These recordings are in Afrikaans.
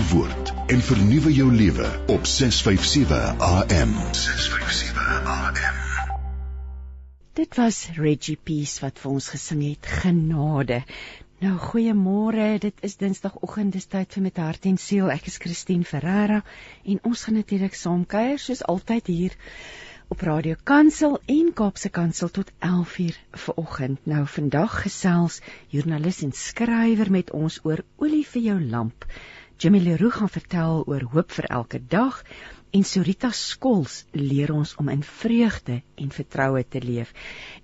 die woord en vernuwe jou lewe op 657 AM. 657 AM. Dit was Reggie Peace wat vir ons gesing het Genade. Nou goeiemôre, dit is Dinsdagoggend, dis tyd vir met hart en siel. Ek is Christine Ferreira en ons gaan natuurlik saam kuier soos altyd hier op Radio Kansel en Kaapse Kansel tot 11:00 vanoggend. Nou vandag gesels joernalis en skrywer met ons oor olie vir jou lamp. Jimmy Leroux gaan vertel oor hoop vir elke dag En Sorita Skols leer ons om in vreugde en vertroue te leef.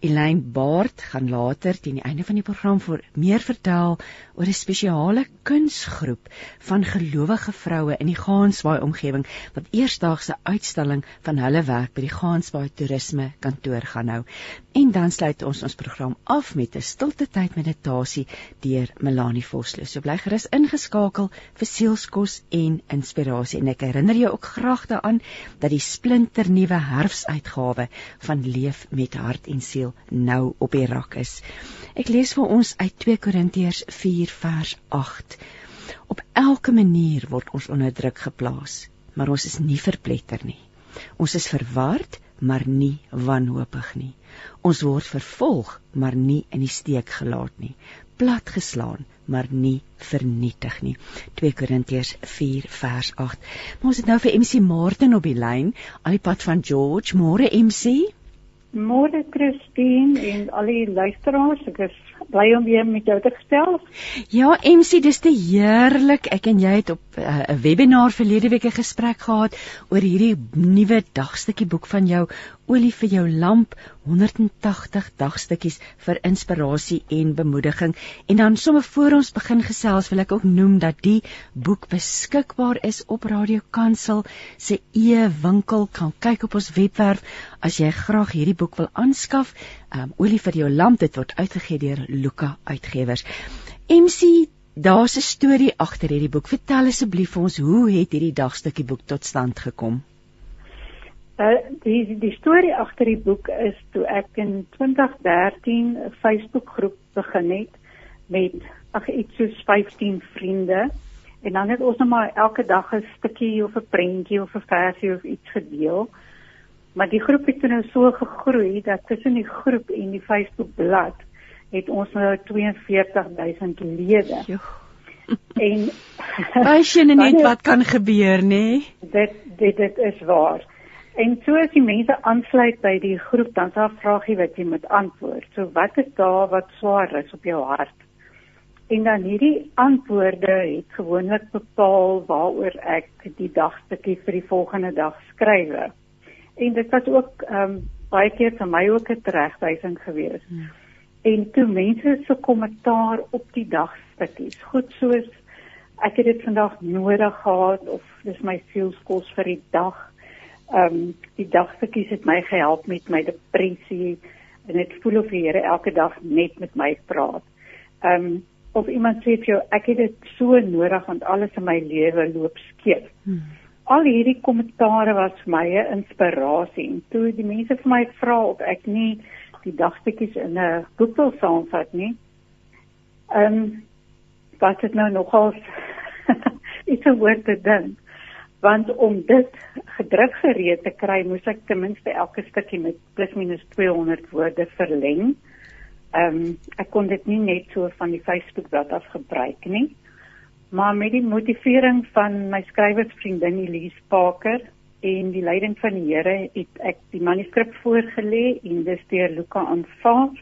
Elaine Baard gaan later teen die einde van die program vir meer vertel oor 'n spesiale kunsgroep van gelowige vroue in die Gaansbaai omgewing wat eersdaagse uitstalling van hulle werk by die Gaansbaai Toerisme kantoor gaan hou. En dan sluit ons ons program af met 'n stilte tyd meditasie deur Melanie Vosloo. So bly gerus ingeskakel vir sielskos en inspirasie en ek herinner jou ook graag daaraan dat die splinternuwe herfsuitgawe van Leef met hart en siel nou op die rak is. Ek lees vir ons uit 2 Korintiërs 4 vers 8. Op elke manier word ons onder druk geplaas, maar ons is nie verpletter nie. Ons is verward, maar nie wanhoopig nie. Ons word vervolg, maar nie in die steek gelaat nie platgeslaan, maar nie vernietig nie. 2 Korintiërs 4 vers 8. Maar ons het nou vir MC Martin op die lyn, al die pad van George. Môre MC. Môre Christine en al die luisteraars, ek is bly om weer met jou te gesels. Ja, MC, dis te heerlik. Ek en jy het op eh, 'n uh, webinar verlede week 'n gesprek gehad oor hierdie nuwe dagstukkie boek van jou Olie vir jou lamp 180 dagstukkies vir inspirasie en bemoediging. En dan sommer voor ons begin gesels, wil ek ook noem dat die boek beskikbaar is op Radio Kansel se e-winkel. Kan kyk op ons webwerf as jy graag hierdie boek wil aanskaf. Um Olie vir jou lamp, dit word uitgegee deur Luka Uitgewers. MC, daar's 'n storie agter hierdie boek. Vertel asseblief vir ons, hoe het hierdie dagstukkie boek tot stand gekom? Uh, die die storie agter die boek is toe ek in 2013 'n Facebook groep begin het met ag iets soos 15 vriende en dan het ons net maar elke dag 'n stukkie of 'n prentjie of 'n versie of iets gedeel. Maar die groep het nou so gegroei dat tussen die groep en die Facebook bladsy het ons nou 42000 lede. Jo. En wys jy net wat kan gebeur, nê? Nee? Dit dit dit is waar. En so as die mense aansluit by die groep, dan sal vraagie wat jy moet antwoord. So wat is daar wat swaar is op jou hart? En dan hierdie antwoorde het gewoonlik bepaal waaroor ek die dagstukkie vir die volgende dag skryf. En dit was ook ehm um, baie keer vir my ook 'n regwysing geweest. Hmm en toe mense se kommentaar op die dagstukkies goed soos ek het dit vandag nodig gehad of dis my sielskos vir die dag. Ehm um, die dagstukkies het my gehelp met my depressie en dit voel of die Here elke dag net met my praat. Ehm um, of iemand sê vir jou ek het dit so nodig want alles in my lewe loop skeef. Hmm. Al hierdie kommentare was vir my 'n inspirasie en toe die mense vir my vra of ek nie die dagstukkies in 'n boek wil saamvat nie. Ehm um, wat het nou nogal iets oor te dink want om dit gedruk gereed te kry moes ek ten minste elke stukkie met plus minus 200 woorde verleng. Ehm um, ek kon dit nie net so van die Facebook bladsy af gebruik nie. Maar met die motivering van my skrywersvriendin Elise Parker en die leiding van die Here het ek die manuskrip voorgelê en dis deur Luka aanvaar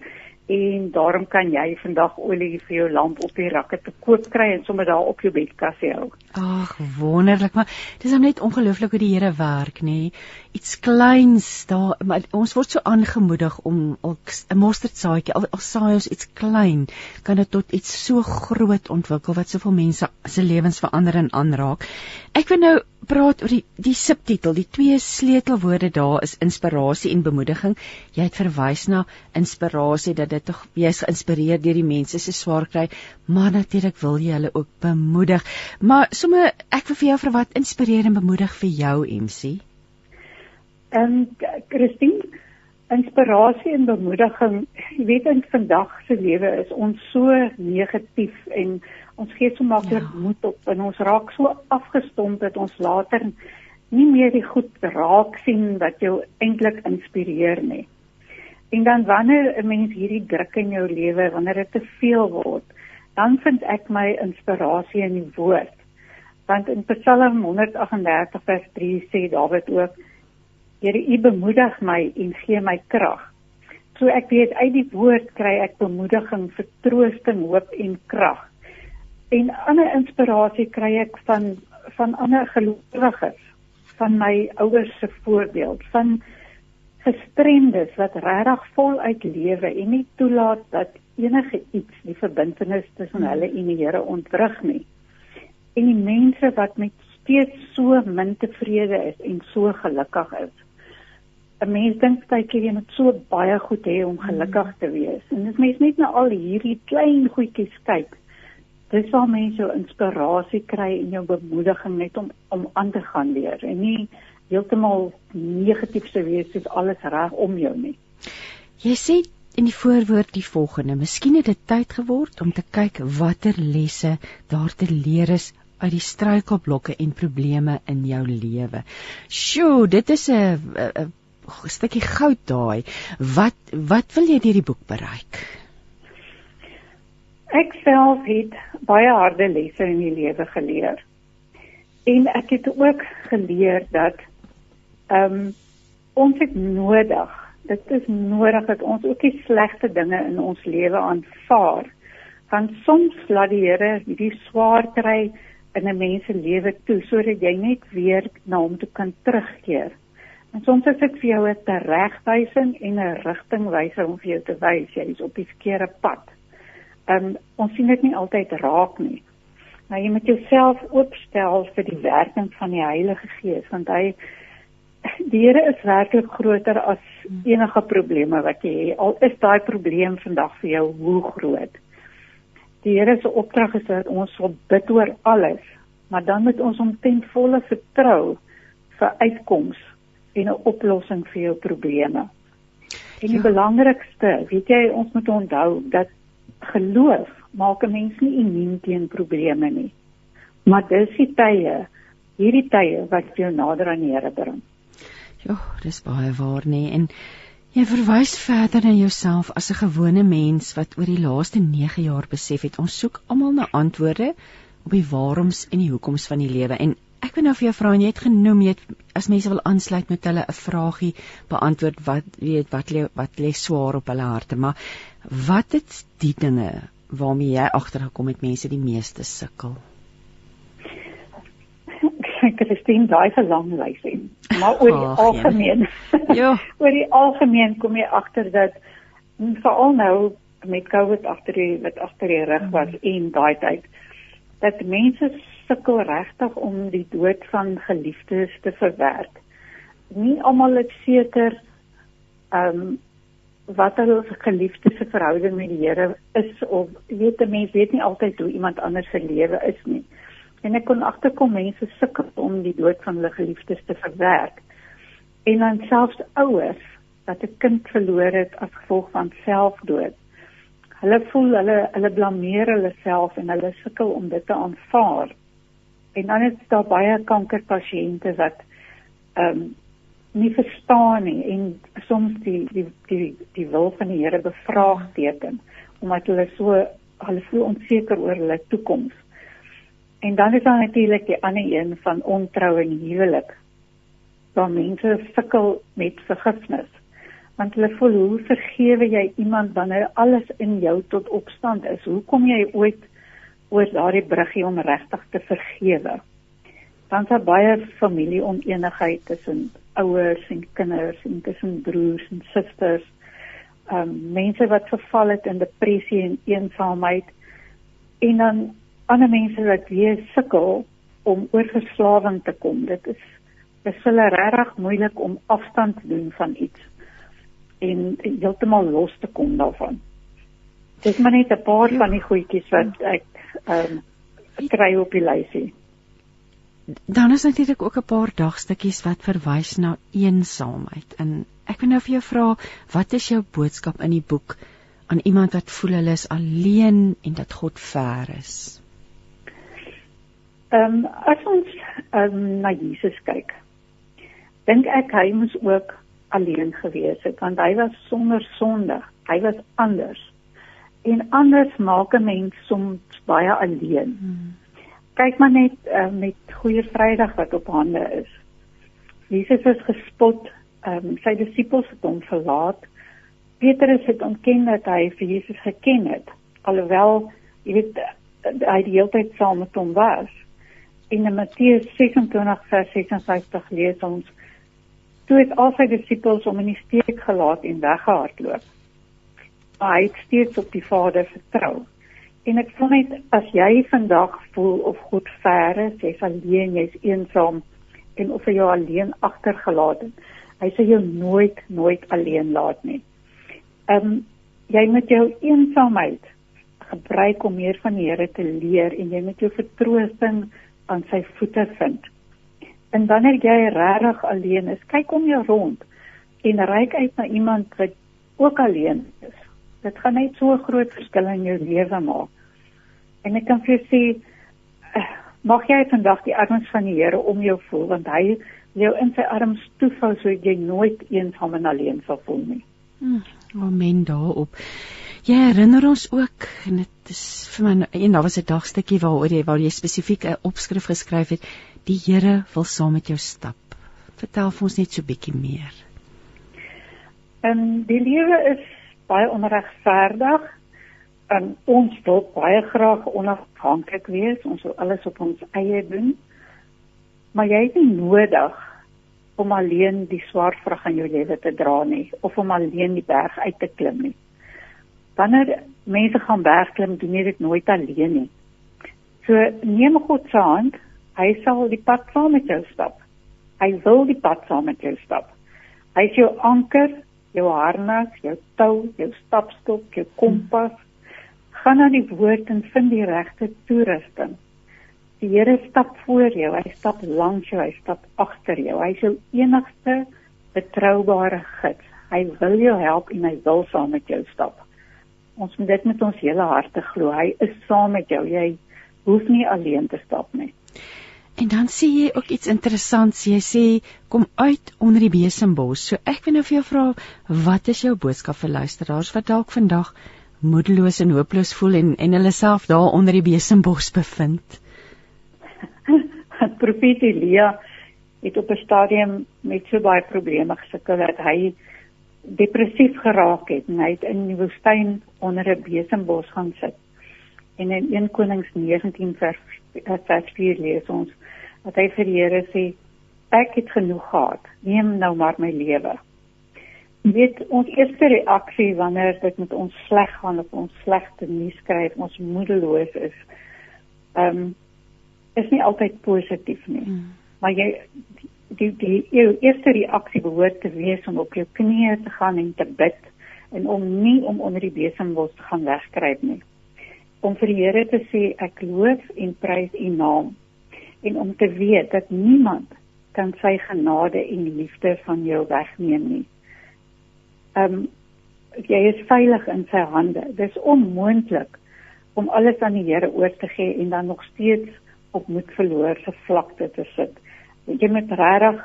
en daarom kan jy vandag olie vir jou lamp op die rakke te koop kry en sommer daar op jou bedkassie hou. Ag, wonderlik, maar dis net ongelooflik hoe die Here werk, nê? Iets kleins daar, maar ons word so aangemoedig om 'n mosterdsaadjie, al, al saai ons iets klein, kan dit tot iets so groot ontwikkel wat soveel mense se lewens verander en aanraak. Ek wil nou praat oor die die subtitel, die twee sleutelwoorde daar is inspirasie en bemoediging. Jy het verwys na inspirasie dat dit tog jy's geïnspireer deur die mense se swaar kry, maar natuurlik wil jy hulle ook bemoedig. Maar sommer ek wil vir jou vra wat inspireer en bemoedig vir jou MC? En Christine, inspirasie en bemoediging, jy weet in vandag se lewe is ons so negatief en Ons gee so maklik ja. moed op en ons raak so afgestomp dat ons later nie meer die goed raak sien wat jou eintlik inspireer nie. En dan wanneer 'n mens hierdie druk in jou lewe, wanneer dit te veel word, dan vind ek my inspirasie in die woord. Want in Psalm 138 vers 3 sê Dawid ook: Here, U bemoedig my en gee my krag. So ek weet uit die woord kry ek bemoediging, vertroosting, hoop en krag. En ander inspirasie kry ek van van ander gelowiges, van my ouers se voorbeeld, van gestremdes wat regtig voluit lewe en nie toelaat dat enige iets die verbintenis tussen hulle en die Here ontwrig nie. En die mense wat met steeds so min tevrede is en so gelukkig is. 'n Mens dink keer jy moet so baie goed hê om gelukkig te wees. En as mens net na al hierdie klein goedjies kyk, dis waar mense jou inspirasie kry en jou bemoediging net om om aan te gaan leer en nie heeltemal negatief sou wees soos alles reg om jou nie. Jy sê in die voorwoord die volgende: Miskien het dit tyd geword om te kyk watter lesse daar te leer is uit die struikelblokke en probleme in jou lewe. Sjoe, dit is 'n 'n stukkie goud daai. Wat wat wil jy deur die boek bereik? Ek self het baie harde lesse in die lewe geleer. En ek het ook geleer dat Ehm um, ons het nodig. Dit is nodig dat ons ook die slegte dinge in ons lewe aanvaar. Want soms laat die Here hierdie swaar kry in 'n mens se lewe toe sodat jy net weer na hom toe kan terugkeer. En soms is dit vir jou 'n teregwysing en 'n rigtingwyser om vir jou te wys jy is op die verkeerde pad. Um, ons sien dit nie altyd raak nie. Maar jy moet jouself oopstel vir die werking van die Heilige Gees want hy die Here is werklik groter as enige probleme wat jy het. Al is daai probleem vandag vir jou hoe groot. Die Here se opdrag is dat ons sal bid oor alles, maar dan moet ons hom ten volle vertrou vir uitkoms en 'n oplossing vir jou probleme. En die ja. belangrikste, weet jy, ons moet onthou dat geloof maak 'n mens nie immuun teen probleme nie. Maar dis die tye, hierdie tye wat jou nader aan die Here bring. Ja, dis baie waar nê en jy verwys verder na jouself as 'n gewone mens wat oor die laaste 9 jaar besef het ons soek almal na antwoorde op die waaroms en die hoekoms van die lewe en ek wil nou vir jou vra en jy het genoem jy het as mense wil aansluit met hulle 'n vragie beantwoord wat weet wat lê wat lê swaar op hulle harte maar wat is die dinge waarmee jy agtergekom het mense die meeste sukkel Christine daai vir lang lys en maar oor die oh, algemeen. Ja. oor die algemeen kom jy agter dat veral nou met COVID agter die wat agter die rug was mm. en daai tyd dat mense sukkel regtig om die dood van geliefdes te verwerk. Nie almal het seker ehm um, wat hulle geliefdes se verhouding met die Here is of weet 'n mens weet nie altyd hoe iemand anders se lewe is nie en ek kon agterkom mense sukkel om die dood van hulle geliefdes te verwerk. En dan selfs ouers wat 'n kind verloor het as gevolg van selfdood. Hulle voel hulle hulle blameer hulle self en hulle sukkel om dit te aanvaar. En dan is daar baie kankerpasiënte wat ehm um, nie verstaan nie en soms die die die die wil van die Here bevraagteken omdat hulle so hulle voel onseker oor hulle toekoms. En dan is daar natuurlik die ander een van ontrou en huwelik. Waar mense sukkel met vergifnis. Want hulle voel hoe vergewe jy iemand wanneer alles in jou tot opstand is? Hoe kom jy ooit oor daardie bruggie om regtig te vergewe? Dan daar baie familieoneenigheid tussen ouers en kinders en tussen broers en susters. Um, mense wat verval het in depressie en eensaamheid. En dan ander mense wat weer sukkel om oor verslawing te kom. Dit is dit is regtig moeilik om afstand te doen van iets en heeltemal los te kom daarvan. Dis maar net 'n paar ja. van die goedjies wat ek ehm um, kry op die lysie. Dan is natuurlik ook 'n paar dagstukkies wat verwys na eensaamheid. En ek wil nou vir jou vra, wat is jou boodskap in die boek aan iemand wat voel hulle is alleen en dat God ver is? Ehm um, as ons um, na Jesus kyk, dink ek hy moes ook alleen gewees het want hy was sonder sonde. Hy was anders. En anders maak 'n mens soms baie alleen. Hmm. Kyk maar net uh, met Goeie Vrydag wat op hande is. Jesus is gespot, um, sy disippels het hom verlaat. Petrus het ontken dat hy vir Jesus geken het, alhoewel jy weet hy die hele tyd saam met hom was. In Matteus 26 vers 56 lees ons toe het al sy disippels hom in die steek gelaat en weggehardloop. Maar hy het steeds op die Vader vertrou. En ek voel net as jy vandag voel of God ver is, jy's alleen, jy's eensaam en of hy jou alleen agtergelaat het, hy sal jou nooit nooit alleen laat nie. Ehm um, jy moet jou eensaamheid gebruik om meer van die Here te leer en jy moet jou vertroosting aan sy voete vind. En wanneer jy regtig alleen is, kyk om jou rond en reik uit na iemand wat ook alleen is. Dit gaan net so 'n groot verskil in jou lewe maak. En ek kan vir jou sê, eh, mag jy vandag die arms van die Here om jou voel want hy jou in sy arms toevou sodat jy nooit eensaam en alleen sal voel nie. Hmm, amen daarop. Jy herinner ons ook en dit is vir my en daar was 'n dagstukkie waaroor jy waar jy spesifiek 'n opskrif geskryf het die Here wil saam met jou stap. Vertel vir ons net so bietjie meer. Ehm, die lewe is baie onregverdig. En ons wil baie graag onafhanklik wees. Ons wil alles op ons eie doen. Maar jy het nie nodig om alleen die swaar vrag in jou lewe te dra nie of om alleen die berg uit te klim nie wanneer mense gaan bergklim, doen jy dit nooit alleen nie. So neem God se hand, hy sal die pad saam met jou stap. Hy wil die pad saam met jou stap. Hy is jou anker, jou harnas, jou tou, jou stapstok, jou kompas. Gaan na die woord en vind die regte toerusting. Die Here stap voor jou, hy stap langs jou, hy stap agter jou. Hy is jou enigste betroubare gids. Hy wil jou help en hy wil saam met jou stap ons moet dit met ons hele harte glo. Hy is saam met jou. Jy hoef nie alleen te stap nie. En dan sê jy ook iets interessants. Jy sê kom uit onder die besembos. So ek wil nou vir jou vra, wat is jou boodskap vir luisteraars wat dalk vandag moedeloos en hooploos voel en en hulle self daar onder die besembos bevind? Profet Elia het op 'n stadium met so baie probleme gesukkel dat hy depressief geraak het en hy het in die woestyn onder 'n besembos gaan sit. En in 1 Konings 19 vers vers 4 lees ons dat hy vir die Here sê ek het genoeg gehad. Neem nou maar my lewe. Dit ons eerste reaksie wanneer dit met ons sleg gaan of ons slegte nuus skryf, ons moedeloos is. Ehm um, is nie altyd positief nie. Hmm. Maar jy die die jou eerste reaksie behoort te wees om op jou knieë te gaan en te bid en om nie om onder die besembos te gaan wegkruip nie. Om vir die Here te sê ek loof en prys U naam en om te weet dat niemand kan sy genade en liefde van jou wegneem nie. Ehm um, jy is veilig in sy hande. Dis onmoontlik om alles aan die Here oor te gee en dan nog steeds op moed verloor se vlakte te sit jy moet regtig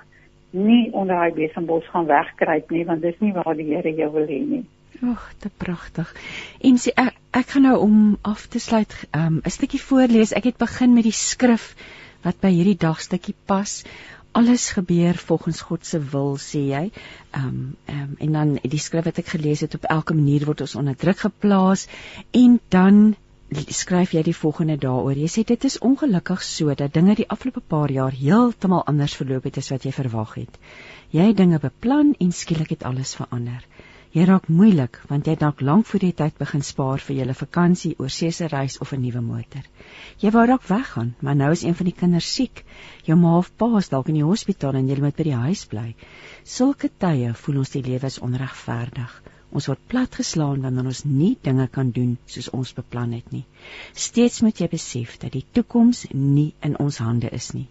nie onder daai besembos gaan wegkruip nie want dis nie waar die Here jou wil hê nie. Ag, dit pragtig. En sê ek ek gaan nou om af te sluit um, 'n stukkie voorlees. Ek het begin met die skrif wat by hierdie dagstukkie pas. Alles gebeur volgens God se wil, sê jy. Ehm um, ehm um, en dan die skrif wat ek gelees het op elke manier word ons onder druk geplaas en dan skryf jy die volgende daaroor. Jy sê dit is ongelukkig so dat dinge die afgelope paar jaar heeltemal anders verloop het as wat jy verwag het. Jy het dinge beplan en skielik het alles verander. Jy raak moeilik want jy het dalk lank voor die tyd begin spaar vir julle vakansie, oorsese reis of 'n nuwe motor. Jy wou dalk weggaan, maar nou is een van die kinders siek. Jou ma of pa is dalk in die hospitaal en jy moet by die huis bly. Sulke tye voel ons die lewe is onregverdig. Ons word platgeslaan wanneer ons nie dinge kan doen soos ons beplan het nie. Steeds moet jy besef dat die toekoms nie in ons hande is nie.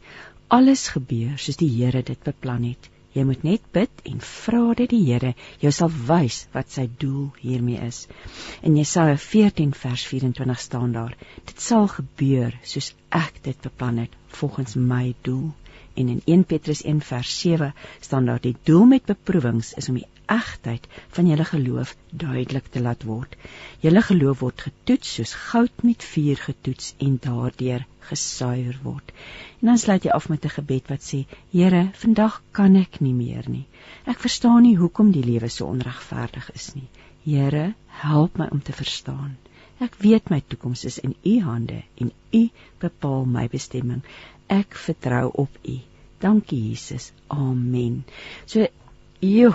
Alles gebeur soos die Here dit beplan het. Jy moet net bid en vra dat die Here jou sal wys wat sy doel hiermee is. In Jesaja 14 vers 24 staan daar: Dit sal gebeur soos ek dit beplan het volgens my doel. En in 1 Petrus 1 vers 7 staan daar: Die doel met beproewings is om die egtheid van julle geloof duidelik te laat word. Julle geloof word getoets soos goud met vuur getoets en daardeur gesuiwer word. En dan sluit jy af met 'n gebed wat sê: Here, vandag kan ek nie meer nie. Ek verstaan nie hoekom die lewe so onregverdig is nie. Here, help my om te verstaan. Ek weet my toekoms is in U hande en U bepaal my bestemming. Ek vertrou op U. Dankie Jesus. Amen. So Jo,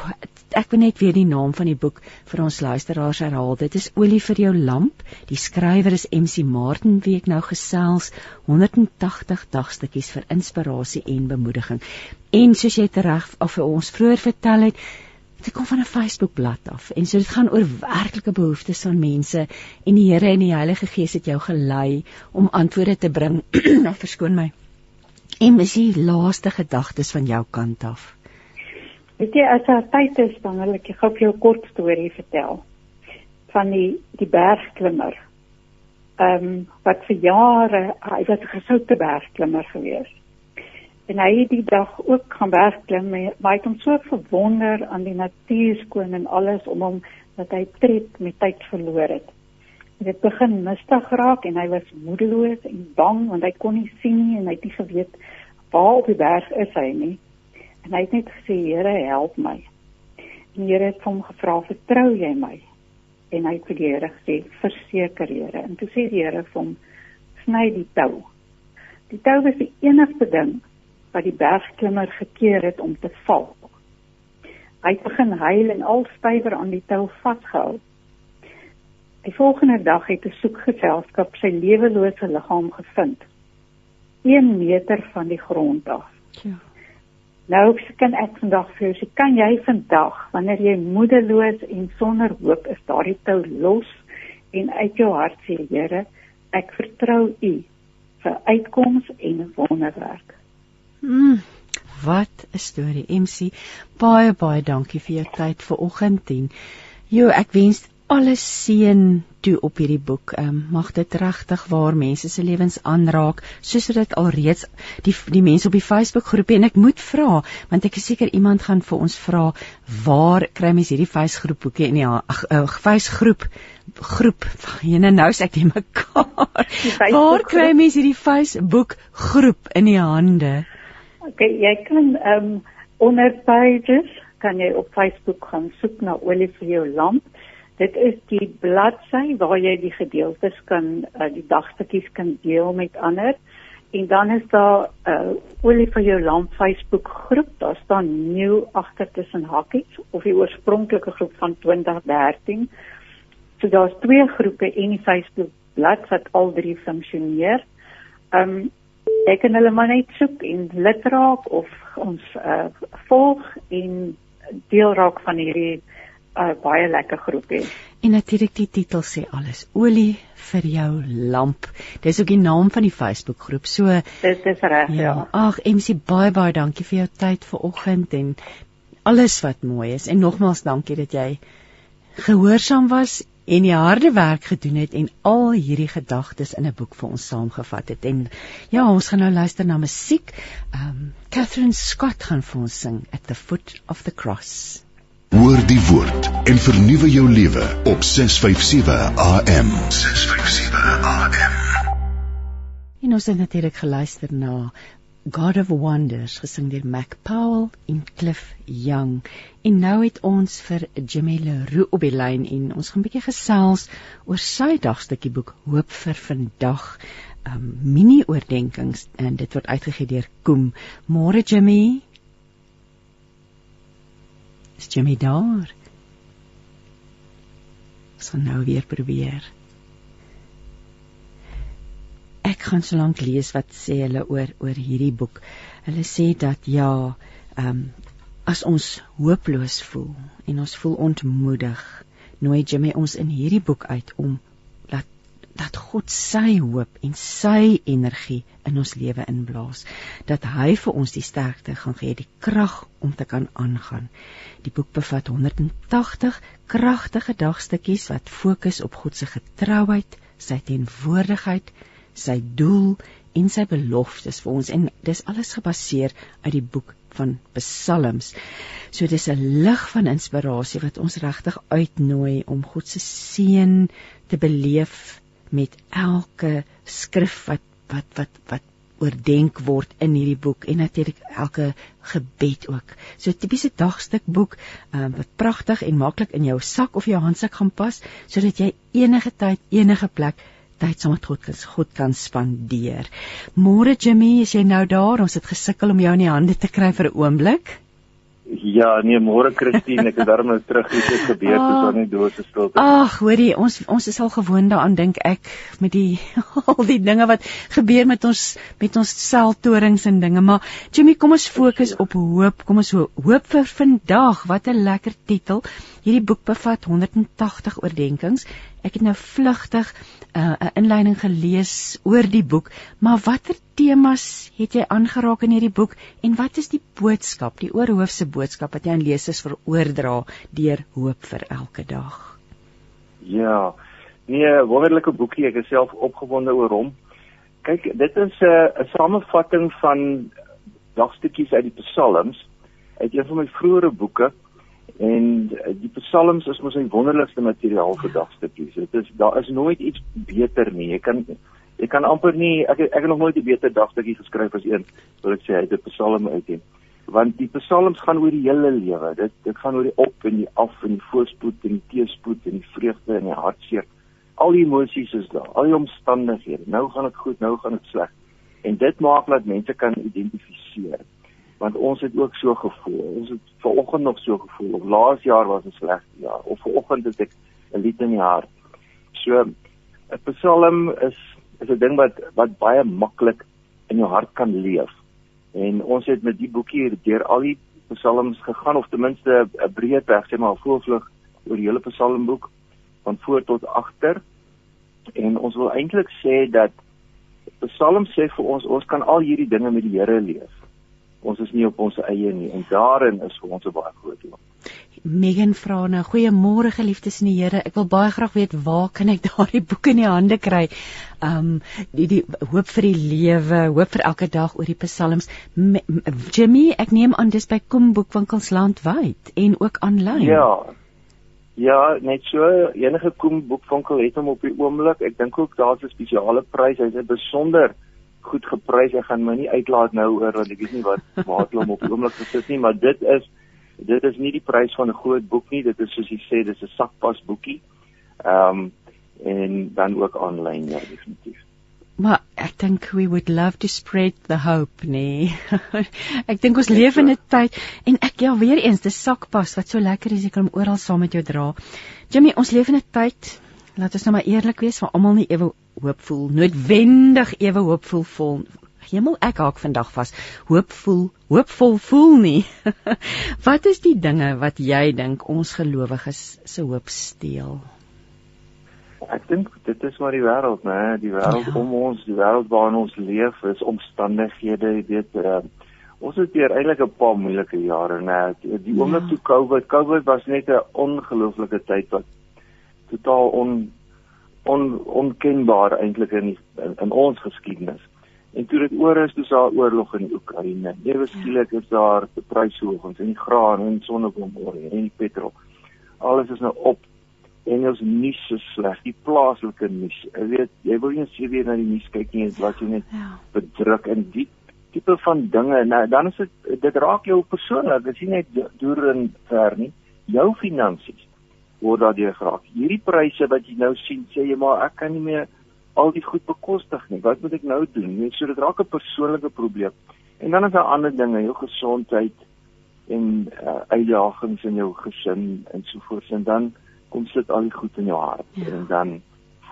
ek wil net weer die naam van die boek vir ons luisteraars herhaal. Dit is Olie vir jou lamp. Die skrywer is MC Martin wie ek nou gesels 180 dagstukkies vir inspirasie en bemoediging. En soos jy tereg of vir ons vroeër vertel het, dit kom van 'n Facebook bladsy af. En so dit gaan oor werklike behoeftes van mense en die Here en die Heilige Gees het jou gelei om antwoorde te bring. nou verskoon my. En mis die laaste gedagtes van jou kant af. Weet jy as daar tyd is dan wil ek gou vir jou 'n kort storie vertel van die die bergklimmer. Ehm um, wat vir jare hy was 'n gesoute bergklimmer gewees. En hy het die dag ook gaan bergklim, maar hy het hom so verwonder aan die natuur skoon en alles om hom dat hy tred met tyd verloor het. En dit begin mistig raak en hy was moedeloos en bang want hy kon nie sien nie en hy het nie geweet waar op die berg is hy nie. En hy het net gesê, Here, help my. En die Here het hom gevra, "Vertrou jy my?" En hy het vir die Here gesê, "Verseker, Here." En toe sê die Here vir hom, "Sny die tou." Die tou was die enigste ding wat die bergklimmer gekeer het om te val. Hy het begin huil en al stywer aan die tou vasgehou. Die volgende dag het 'n soekgeselskap sy lewelose liggaam gevind. 1 meter van die grond af. Ja. Nou kan ek vandag vir jou sê, kan jy vandag wanneer jy moedeloos en sonder hoop is, daardie tou los en uit jou hart sê, Here, ek vertrou U vir uitkoms en wonderwerk. Mm, wat 'n storie, MC. Baie baie dankie vir jou tyd vanoggend en jo, ek wens alles seën toe op hierdie boek. Ehm um, mag dit regtig waar mense se lewens aanraak, soos dit alreeds die die mense op die Facebook groepie en ek moet vra, want ek is seker iemand gaan vir ons vra waar kry mense hierdie Facebook boekie in die ag uh, Facebook groep. Jene nou sê ek dit mekaar. Waar kry mense hierdie Facebook groep in die hande? Okay, jy kan ehm um, onder pages kan jy op Facebook gaan soek na olie vir jou lamp Dit is die bladsy waar jy die gedeeltes kan uh, die dagstukkies kan deel met ander. En dan is daar 'n uh, olie vir jou lamp Facebook groep. Daar staan nieuw agter tussen hakkies of die oorspronklike groep van 2013. So daar's twee groepe in die Facebook bladsy wat al drie funksioneer. Ehm um, ek kan hulle maar net soek en lid raak of ons uh, volg en deel raak van hierdie 'n baie lekker groep hê. En natuurlik die titel sê alles. Olie vir jou lamp. Dis ook die naam van die Facebook groep. So Dis dis reg, ja. ja. Ag, MC baie baie dankie vir jou tyd vanoggend en alles wat mooi is. En nogmaals dankie dat jy gehoorsaam was en die harde werk gedoen het en al hierdie gedagtes in 'n boek vir ons saamgevat het. En ja, ons gaan nou luister na musiek. Um Catherine Scott gaan vir ons sing At the Foot of the Cross. Hoor die woord en vernuwe jou lewe op 657 AM. 657 AM. En ons het natuurlik geluister na God of Wonders gesing deur Mac Powell en Cliff Young. En nou het ons vir Jimmy Leroux op die lyn en ons gaan 'n bietjie gesels oor sy dagstukkie boek Hoop vir vandag. Um mini oordeenkings en dit word uitgegee deur Koem. Môre Jimmy. Is Jimmy daar? Ons gaan nou weer probeer. Ek gaan so lank lees wat sê hulle oor oor hierdie boek. Hulle sê dat ja, ehm um, as ons hooploos voel en ons voel ontmoedig, nooi Jimmy ons in hierdie boek uit om dat God sy hoop en sy energie in ons lewe inblaas, dat hy vir ons die sterkte gaan gee, die krag om te kan aangaan. Die boek bevat 180 kragtige dagstukkies wat fokus op God se getrouheid, sy teenwoordigheid, sy doel en sy beloftes vir ons en dis alles gebaseer uit die boek van Psalms. So dis 'n lig van inspirasie wat ons regtig uitnooi om God se seën te beleef met elke skrif wat wat wat wat oordenk word in hierdie boek en natuurlik elke gebed ook. So tipiese dagstuk boek um, wat pragtig en maklik in jou sak of jou handsak gaan pas sodat jy enige tyd enige plek tyd saam met God, God kan spandeer. Môre Jimmy, is jy nou daar? Ons het gesukkel om jou in die hande te kry vir 'n oomblik. Ja, nee, môre Christine, ek het daarom nou terug iets het gebeur oh, so net dood se stilte. Ag, hoorie, ons ons is al gewoond daaraan dink ek met die al die dinge wat gebeur met ons met ons seltorings en dinge, maar Jimmy, kom ons fokus op hoop. Kom ons hoop vir vandag. Wat 'n lekker titel. Hierdie boek bevat 180 oordeenkings. Ek het nou vlugtig 'n uh, inleiding gelees oor die boek, maar watter temas het jy aangeraak in hierdie boek en wat is die boodskap, die oorhoofse boodskap wat jy aan lesers vir oordra deur hoop vir elke dag? Ja. Nee, wonderlike boekie, ek is self opgewonde oor hom. Kyk, dit is 'n uh, samevatting van dagstukkies uit die Psalms uit een van my vroeëre boeke en uh, die Psalms is mos 'n wonderlikste materiaal vir dagstukkies. Dit is daar is nooit iets beter nie. Jy kan Ek kan amper nie ek ek het nog nooit 'n beter dagstukkie geskryf as een, wil ek sê, uit 'n Psalm uit nie. Want die Psalms gaan oor die hele lewe. Dit dit gaan oor die op en die af en die voorspoed en die teëspoed en die vreugde en die hartseer. Al die emosies is daar, al die omstandighede. Nou gaan dit goed, nou gaan dit sleg. En dit maak dat mense kan identifiseer. Want ons het ook so gevoel. Ons het vanoggend nog so gevoel. Of laas jaar was 'n slegte jaar of vanoggend het ek 'n lied in die hart. So 'n Psalm is is 'n ding wat wat baie maklik in jou hart kan leef. En ons het met die boekie deur al die psalms gegaan of ten minste 'n breë weg sê maar voorvlug oor die hele psalmboek van voor tot agter. En ons wil eintlik sê dat Psalm sê vir ons ons kan al hierdie dinge met die Here leef. Ons is nie op ons eie nie en daarin is vir ons 'n baie groot loon. Megan vra nou, goeiemôre geliefdes in die Here. Ek wil baie graag weet waar kan ek daardie boeke in die hande kry? Um die die hoop vir die lewe, hoop vir elke dag oor die psalms. Me, Jimmy, ek neem aan dis by Kom boekwinkels landwyd en ook aanlyn. Ja. Ja, net so enige Kom boekwinkel het hom op die oomblik. Ek dink ook daar's 'n spesiale prys. Hy's 'n besonder goed geprys. Ek gaan my nie uitlaat nou oor want ek weet nie wat waar hom op die oomblik gesit nie, maar dit is dit is nie die prys van 'n groot boek nie, dit is soos jy sê, dis 'n sakpas boekie. Ehm um, en dan ook aanlyn ja, definitief. Maar ek dink we would love to spread the hope, nee. ek dink ons leef in 'n tyd en ek ja weer eens, dis sakpas wat so lekker is jy kan hom oral saam met jou dra. Jimmy, ons leef in 'n tyd, laat ons nou maar eerlik wees, waar almal nie ewe hoopvol, noodwendig ewe hoopvol vol hemel ek haak vandag vas. Hoopvol hoopvol voel nie. Wat is die dinge wat jy dink ons gelowiges se hoop steel? Ek dink dit is maar die wêreld nê die wêreld ja. om ons die wêreld waarin ons leef is omstandighede jy weet uh, ons het hier eintlik 'n paar moeilike jare nê die oomblik ja. toe covid covid was net 'n ongelooflike tyd wat totaal on on onkenbaar eintlik in, in in ons geskiedenis En toe dit oor is, dis daar oorlog in Oekraïne. Ewe skielik is daar pryshoogings in die graan en sonneblomolie en die petrol. Alles is nou op en ons nuus is sleg. Die plaaslike nuus. Jy weet, jy wil nie sien weer na die nuus kyk nie, wat jy net ja. bedruk in die tipe van dinge. Nou dan is dit dit raak jou persoonlik. Dit is nie net deur en ver nie. Jou finansies word daardeur geraak. Hierdie pryse wat jy nou sien, sê jy maar ek kan nie meer al die goed bekostig nie. Wat moet ek nou doen? Net so dit raak 'n persoonlike probleem. En dan is daar ander dinge, jou gesondheid en uh, uitdagings in jou gesin en so voort en dan kom sit al die goed in jou hart ja. en dan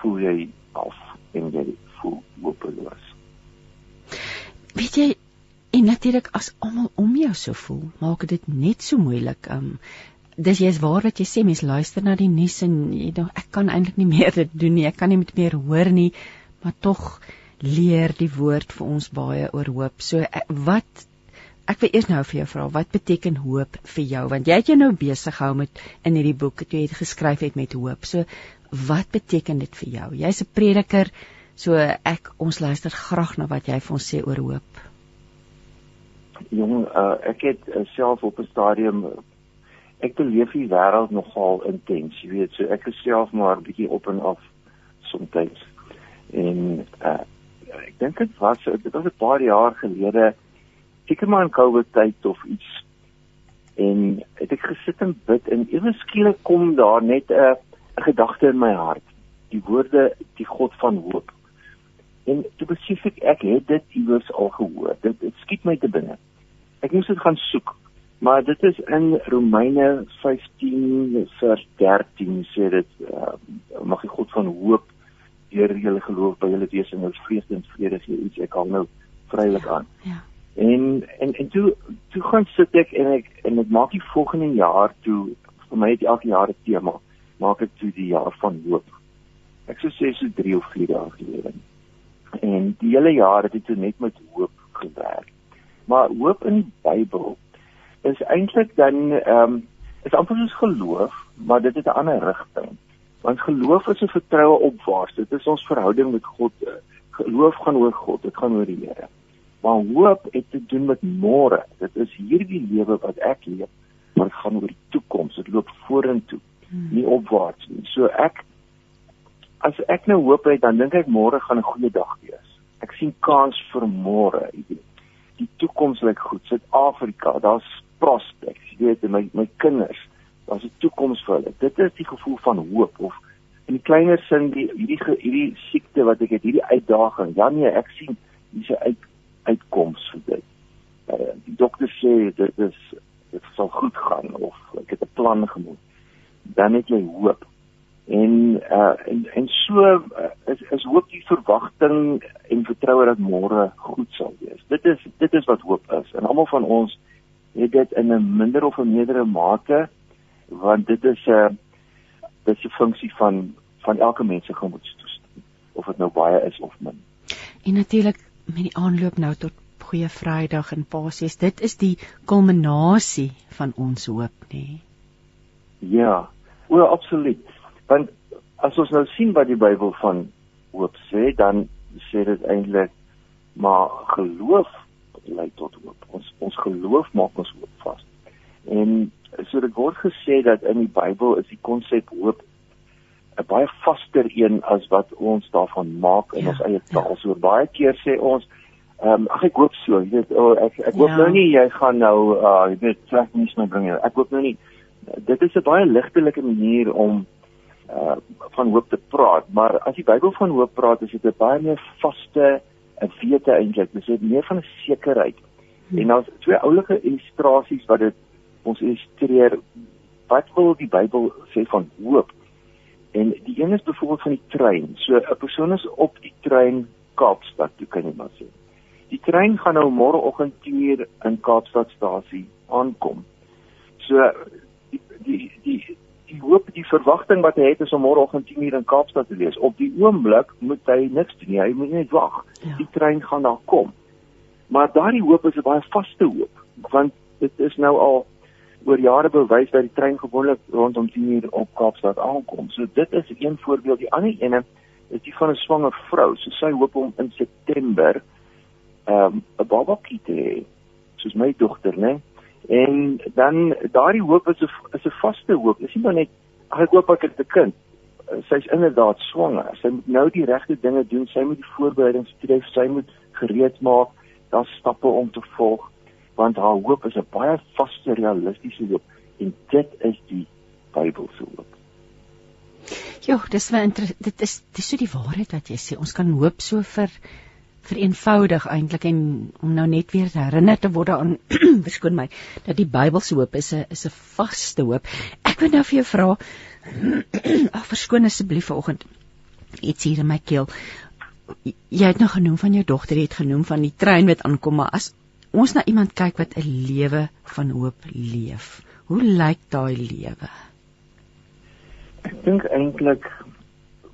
voel jy af en jy voel hopeloos. Weet jy en natuurlik as almal om jou so voel, maak dit net so moeilik. Um dis jy's waar wat jy sê mense luister na die nuus en jy dink ek kan eintlik nie meer dit doen nie. Ek kan nie met meer hoor nie, maar tog leer die woord vir ons baie oor hoop. So ek, wat ek wil eers nou vir jou vra, wat beteken hoop vir jou? Want jy het jou nou besig gehou met in hierdie boek wat jy het geskryf het met hoop. So wat beteken dit vir jou? Jy's 'n prediker, so ek ons luister graag na wat jy vir ons sê oor hoop. Jong, uh, ek het uh, self op 'n stadium ek beleef die wêreld nogal intens, jy weet, so ek is self maar bietjie op en af soms. En uh ek dink dit was dit was 'n paar jaar gelede, seker maar in Covid tyd of iets. En het ek gesit en bid en ewe skielik kom daar net 'n 'n gedagte in my hart. Die woorde die God van hoop. En toe besef ek ek het dit iewers al gehoor. Dit dit skiet my te binne. Ek moes dit gaan soek Maar dit is in Romeine 15 vers 13 sê dit uh, mag die God van hoop deur julle geloof by julle wees en ons vrees en vrede gee iets ek hang nou vrylik aan. Ja. En en en toe toe gaan sit ek en ek en ek maak die volgende jaar toe vir my het elke jaar 'n tema maak ek toe die jaar van hoop. Ek sou sê so 3 of 4 jaar gelede. En die hele jaar het ek toe net met hoop gewerk. Maar hoop in die Bybel is eintlik dan ehm um, is amper soos geloof, maar dit het 'n ander rigting. Want geloof is 'n vertroue opwaarts. Dit is ons verhouding met God. Geloof gaan oor God, dit gaan oor die Here. Maar hoop het te doen met môre. Dit is hierdie lewe wat ek leef, maar dit gaan oor die toekoms. Dit loop vorentoe, nie opwaarts nie. So ek as ek nou hoop het, dan dink ek môre gaan 'n goeie dag wees. Ek sien kans vir môre, jy weet. Die toekoms lyk goed. Suid-Afrika, daar's prospects, jy weet, my my kinders, daar's 'n toekoms vir hulle. Dit is die gevoel van hoop of in die kleiner sin die hierdie hierdie siekte wat ek het, hierdie uitdaging. Ja nee, ek sien dis 'n uit uitkoms vir dit. Uh, die dokter sê dit is dit sal goed gaan of ek het 'n plan gemaak. Dan het jy hoop. En uh en en so uh, is is hoop die verwagting en vertroue dat môre goed sal wees. Dit is dit is wat hoop is. En almal van ons het dit in 'n minder of 'n meerdere mate want dit is 'n uh, dit is 'n funksie van van elke mens se gemoedstoestand of dit nou baie is of min. En natuurlik met die aanloop nou tot Goeie Vrydag en Paasies, dit is die kulminasie van ons hoop, nê? Nee? Ja, o, absoluut. Want as ons nou sien wat die Bybel van hoop sê, dan sê dit eintlik maar geloof lei tot hoop. Ons ons geloof maak ons hoop vas. En so dit word gesê dat in die Bybel is die konsep hoop 'n baie vaster een as wat ons daarvan maak in ja, ons eie taal. Ja. So baie keer sê ons ehm um, ag ek hoop so, jy weet, oh, ek ek hoop ja. nou nie jy gaan nou uh jy weet sleg nuus my bring nie. Ek hoop nou nie dit is 'n baie ligtelike manier om uh van hoop te praat, maar as die Bybel van hoop praat, is dit 'n baie meer vaste 'n wete eintlik, dis meer van 'n sekerheid. Hmm. En daar's twee oulike illustrasies wat dit ons illustreer wat wil die Bybel sê van hoop. En die een is byvoorbeeld van die trein. So 'n persoon is op die trein Kaapstad, toe kan jy maar sê. Die trein gaan nou môreoggend 10:00 in Kaapstadstasie aankom. So die die die die hoop die verwagting wat hy het is om môreoggend 10 uur in Kaapstad te wees. Op die oomblik moet hy niks doen nie. Hy moet net wag. Ja. Die trein gaan daar kom. Maar daardie hoop is 'n baie vaste hoop want dit is nou al oor jare bewys dat die trein gewoonlik rondom 10 uur op Kaapstad aankom. So dit is een voorbeeld. Die ander ene is die van 'n swanger vrou. So sy hoop om in September ehm um, 'n babatjie te hê. Soos my dogter, né? Nee? En dan daardie hoop is 'n is 'n vaste hoop. Dis nie net ag ek hoop ek het 'n kind. Sy's inderdaad swanger. Sy moet nou die regte dinge doen. Sy moet die voorbereidings tref. Sy moet gereed maak. Daar's stappe om te volg want haar hoop is 'n baie vaste realistiese hoop en dit is die Bybelse hoop. Jo, dis wel dit is dis so die waarheid wat jy sê. Ons kan hoop so vir vereenvoudig eintlik en om nou net weer herinner te word aan verskoon my dat die Bybelse hoop is 'n is 'n vaste hoop. Ek wil nou vir jou vra ag verskoon asseblief vanoggend iets hier in my keel. Jy het nou genoem van jou dogter, jy het genoem van die trein wat aankom, maar as ons na iemand kyk wat 'n lewe van hoop leef, Hoe lyk daai lewe? Ek dink eintlik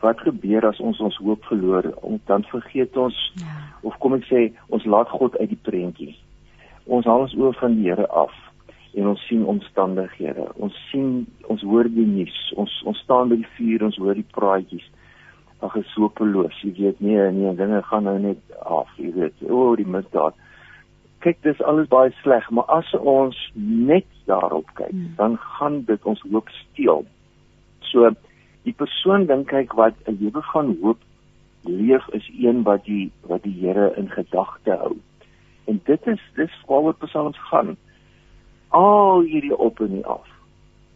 wat gebeur as ons ons hoop verloor, om dan vergeet ons ja. of kom ek sê ons laat God uit die prentjie. Ons haal ons oë van die Here af en ons sien omstandighede. Ons sien ons hoor die nuus. Ons ons staan by die vuur, ons hoor die praatjies. Ag is so peloos. Jy weet nie, nee, dinge gaan nou net af, jy weet. O, die misdaad. Kyk, dis alles baie sleg, maar as ons net daarop kyk, hmm. dan gaan dit ons hoop steel. So die persoon dink ek wat 'n lewe van hoop leef is een wat die wat die Here in gedagte hou. En dit is dis waaroor Psalms gaan. Al hierdie op en af.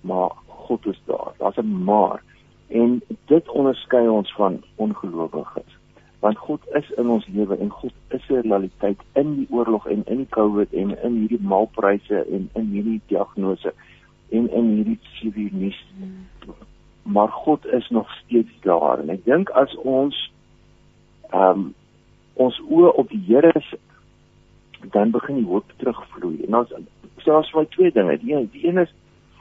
Maar God is daar. Daar's 'n maar. En dit onderskei ons van ongelowiges. Want God is in ons lewe en God is 'n realiteit in die oorlog en in die COVID en in hierdie maalpryse en in hierdie diagnose en in hierdie sivilis. Hmm maar God is nog steeds daar. En ek dink as ons ehm um, ons oë op die Here sit dan begin die hoop terugvloei. En ons selfs vir twee dinge. Die een, die een is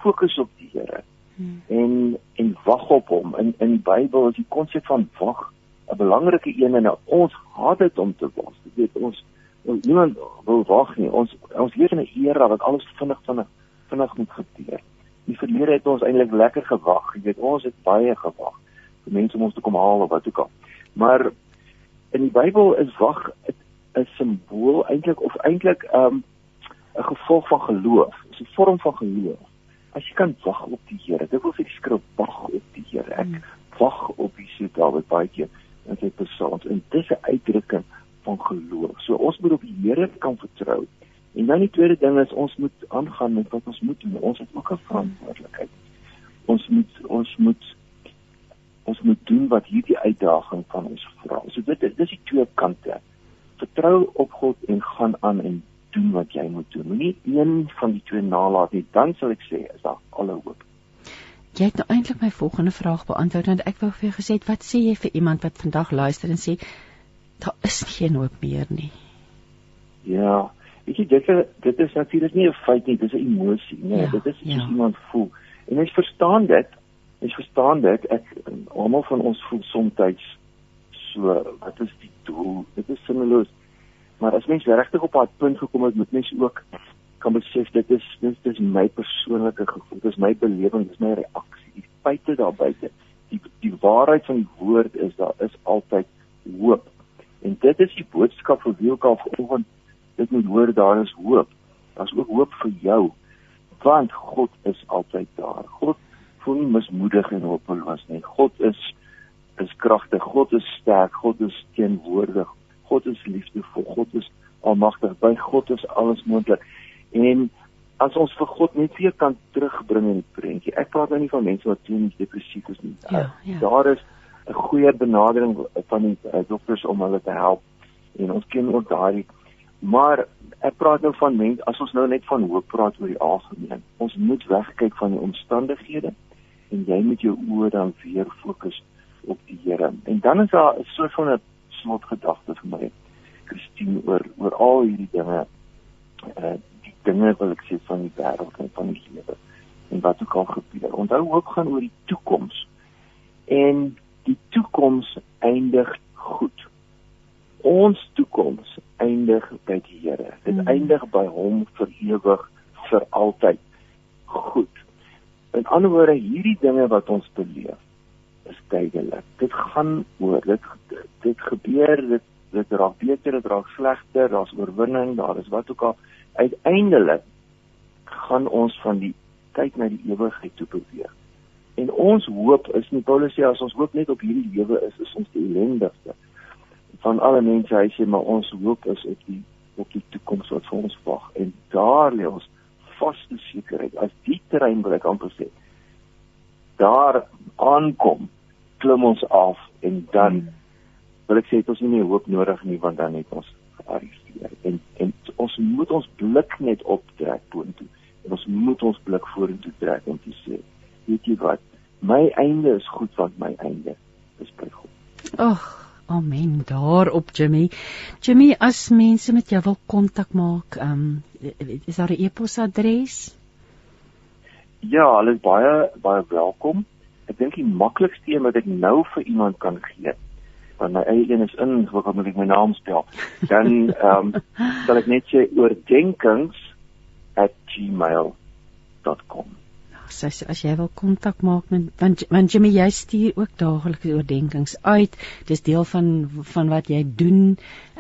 fokus op die Here hmm. en en wag op hom. In in die Bybel is die konsep van wag 'n belangrike een en ons haat dit om te wag. Jy weet ons niemand wil wag nie. Ons ons leef in 'n era wat alles vinnig vinnig vinnig moet gebeur die verlede het ons eintlik lekker gewag. Jy weet, ons het baie gewag vir mense om ons te kom haal of wat ook al. Maar in die Bybel is wag 'n simbool eintlik of eintlik 'n um, 'n gevolg van geloof. Dit is 'n vorm van geloof. As jy kan wag op die Here, dit wil sê die skrif wag op die Here. Ek hmm. wag op die Here Dawid baie keer in sy psalms en dit is 'n uitdrukking van geloof. So ons moet op die Here kan vertrou. En dan die tweede ding is ons moet aangaan met wat ons moet doen. Ons het ook 'n verantwoordelikheid. Ons moet ons moet ons moet doen wat hierdie uitdaging van ons vra. So dit dis die twee kante. Vertrou op God en gaan aan en doen wat jy moet doen. Moenie een van die twee nalat nie. Dan sal ek sê is daar alle hoop. Jy het nou eintlik my volgende vraag beantwoord want ek wou vir jou gesê wat sê jy vir iemand wat vandag luister en sê daar is geen hoop meer nie. Ja, Weet jy dit dit is natuurlik nie 'n feit nie, dit is 'n emosie, nee, ja, dit is iets ja. iemand voel. En jy verstaan dit. Jy verstaan dit. Ek almal van ons voel soms so wat is die doel? Dit is sinneloos. Maar as mens regtig op 'n punt gekom het, moet mens ook kan besef dit is dit is my persoonlike gevoel, dit is my belewing, dit is my reaksie. Die feite daar buite, die die waarheid van die woord is daar is altyd hoop. En dit is die boodskap vir wie ook al vanoggend dit moet hoor daar is hoop. Daar's ook hoop vir jou want God is altyd daar. God voel nie mismoedig en hopeloos nie. God is is kragtig. God is sterk. God is teenwoordig. God is liefdevol. God is almagtig. By God is alles moontlik. En as ons vir God net weer kan terugbring in die prentjie. Ek praat nou nie van mense wat klinies depressief is nie. Ja, ja. Daar is 'n goeie benadering van die uh, dokters om hulle te help. En ons ken ook daai Maar ek praat nou van mense as ons nou net van hoop praat oor die algemeen. Ons moet wegkyk van die omstandighede en jy moet jou oë dan weer fokus op die Here. En dan is daar 'n soort van 'n slotgedagte vir my. Christine oor oor al hierdie dinge uh die dinge wat ek sê van die wêreld en van die lewe en wat ook al gebeur. Onthou ook gaan oor die toekoms. En die toekoms eindig goed ons toekoms eindig by die Here. Dit mm. eindig by hom vir ewig, vir altyd. Goed. In ander woorde, hierdie dinge wat ons beleef is tydelik. Dit gaan oor. Dit dit gebeur, dit dit raak beter, dit raak slegter, daar's oorwinning, daar is wat ook al. Uiteindelik gaan ons van die tyd na die ewigheid toe beweeg. En ons hoop is nie Paulus sê as ons hoop net op hierdie lewe is, is ons die ellendigste van alle mense hy sê maar ons hoop is op die op die toekoms wat vir ons wag. En daar lê ons vaste sekerheid. As die terrein wil ek amper sê daar aankom klim ons af en dan hmm. wil ek sê het ons nie meer hoop nodig nie want dan het ons gearriveer en en ons moet ons blik net optrek boontoe. En ons moet ons blik vorentoe trek om te sê weet jy wat? My einde is goed want my einde is by God. Ag, Amen. Daarop Jimmy. Jimmy, as mense met jou wil kontak maak, um, is daar 'n e-posadres? Ja, hulle is baie baie welkom. Ek dink die maklikste een wat ek nou vir iemand kan gee, want my eie een is in, wat moet ek my naam spel? Dan ehm um, sal ek net sê oordenkings@gmail.com as as jy wil kontak maak met want want Jimmy jy stuur ook daagliks oordeenkings uit. Dis deel van van wat jy doen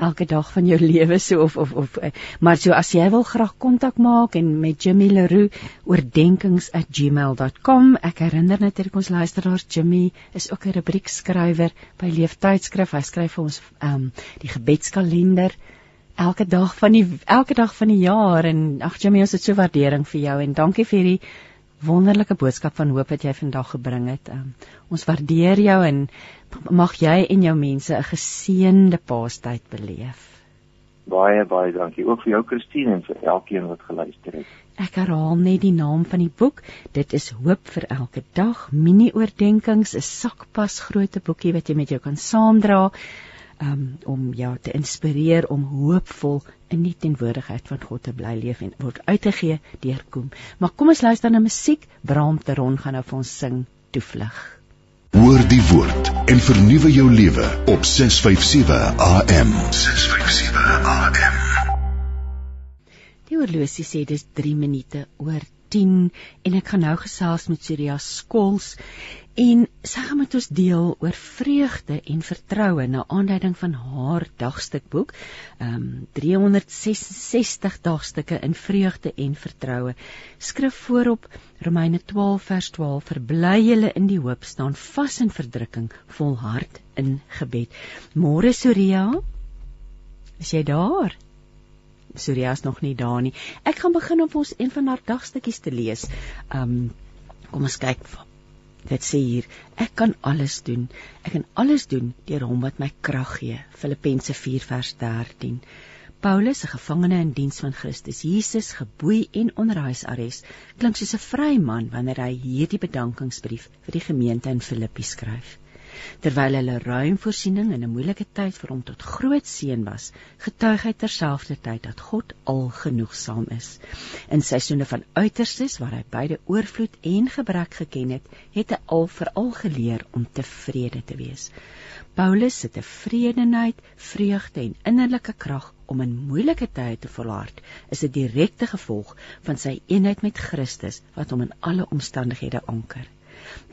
elke dag van jou lewe so of of of eh, maar so as jy wil graag kontak maak en met Jimmy Leroux oordenkings@gmail.com. Ek herinner net dat ons luisteraars Jimmy is ook 'n rubriekskrywer by Leeftydskrif. Hy skryf vir ons ehm um, die gebedskalender elke dag van die elke dag van die jaar en ag Jimmy ons het so waardering vir jou en dankie vir hierdie wonderlike boodskap van hoop wat jy vandag gebring het. Um, ons waardeer jou en mag jy en jou mense 'n geseënde Paastyd beleef. Baie baie dankie ook vir jou Christine en vir elkeen wat geluister het. Ek herhaal net die naam van die boek. Dit is Hoop vir elke dag. Mini oordeenkings, 'n sakpas grootte boekie wat jy met jou kan saamdra um, om jou te inspireer om hoopvol in die teenwoordigheid van God te bly leef en word uitgegee deur Koem. Maar kom ons luister na musiek. Bram Teron gaan nou vir ons sing Toevlug. Hoor die woord en vernuwe jou lewe op 657 AM. 657 AM. Die oorlosie sê dis 3 minute oor 10 en ek gaan nou gesels met Surya Skols En sy gaan met ons deel oor vreugde en vertroue na aanleiding van haar dagstukboek. Ehm um, 366 dagstukke in vreugde en vertroue. Skrif voorop Romeine 12 vers 12: Verbly julle in die hoop, staan vas in verdrukking, volhard in gebed. Môre Soria, is jy daar? Soria is nog nie daar nie. Ek gaan begin om ons een van haar dagstukkies te lees. Ehm um, kom ons kyk Dit sê hier, ek kan alles doen. Ek kan alles doen deur hom wat my krag gee. Filippense 4 vers 13. Paulus, 'n gevangene in diens van Christus Jesus, geboei en onder huisarrest, klink soos 'n vryman wanneer hy hierdie bedankingsbrief vir die gemeente in Filippi skryf terwyl hulle ruim voorsiening in 'n moeilike tyd vir hom tot groot seën was, getuig hy terselfdertyd dat God al genoegsaam is. In seisoene van uiterstes waar hy beide oorvloed en gebrek geken het, het hy al veral geleer om tevrede te wees. Paulus se tevredenheid, vreugde en innerlike krag om in moeilike tye te volhard, is 'n direkte gevolg van sy eenheid met Christus wat hom in alle omstandighede anker.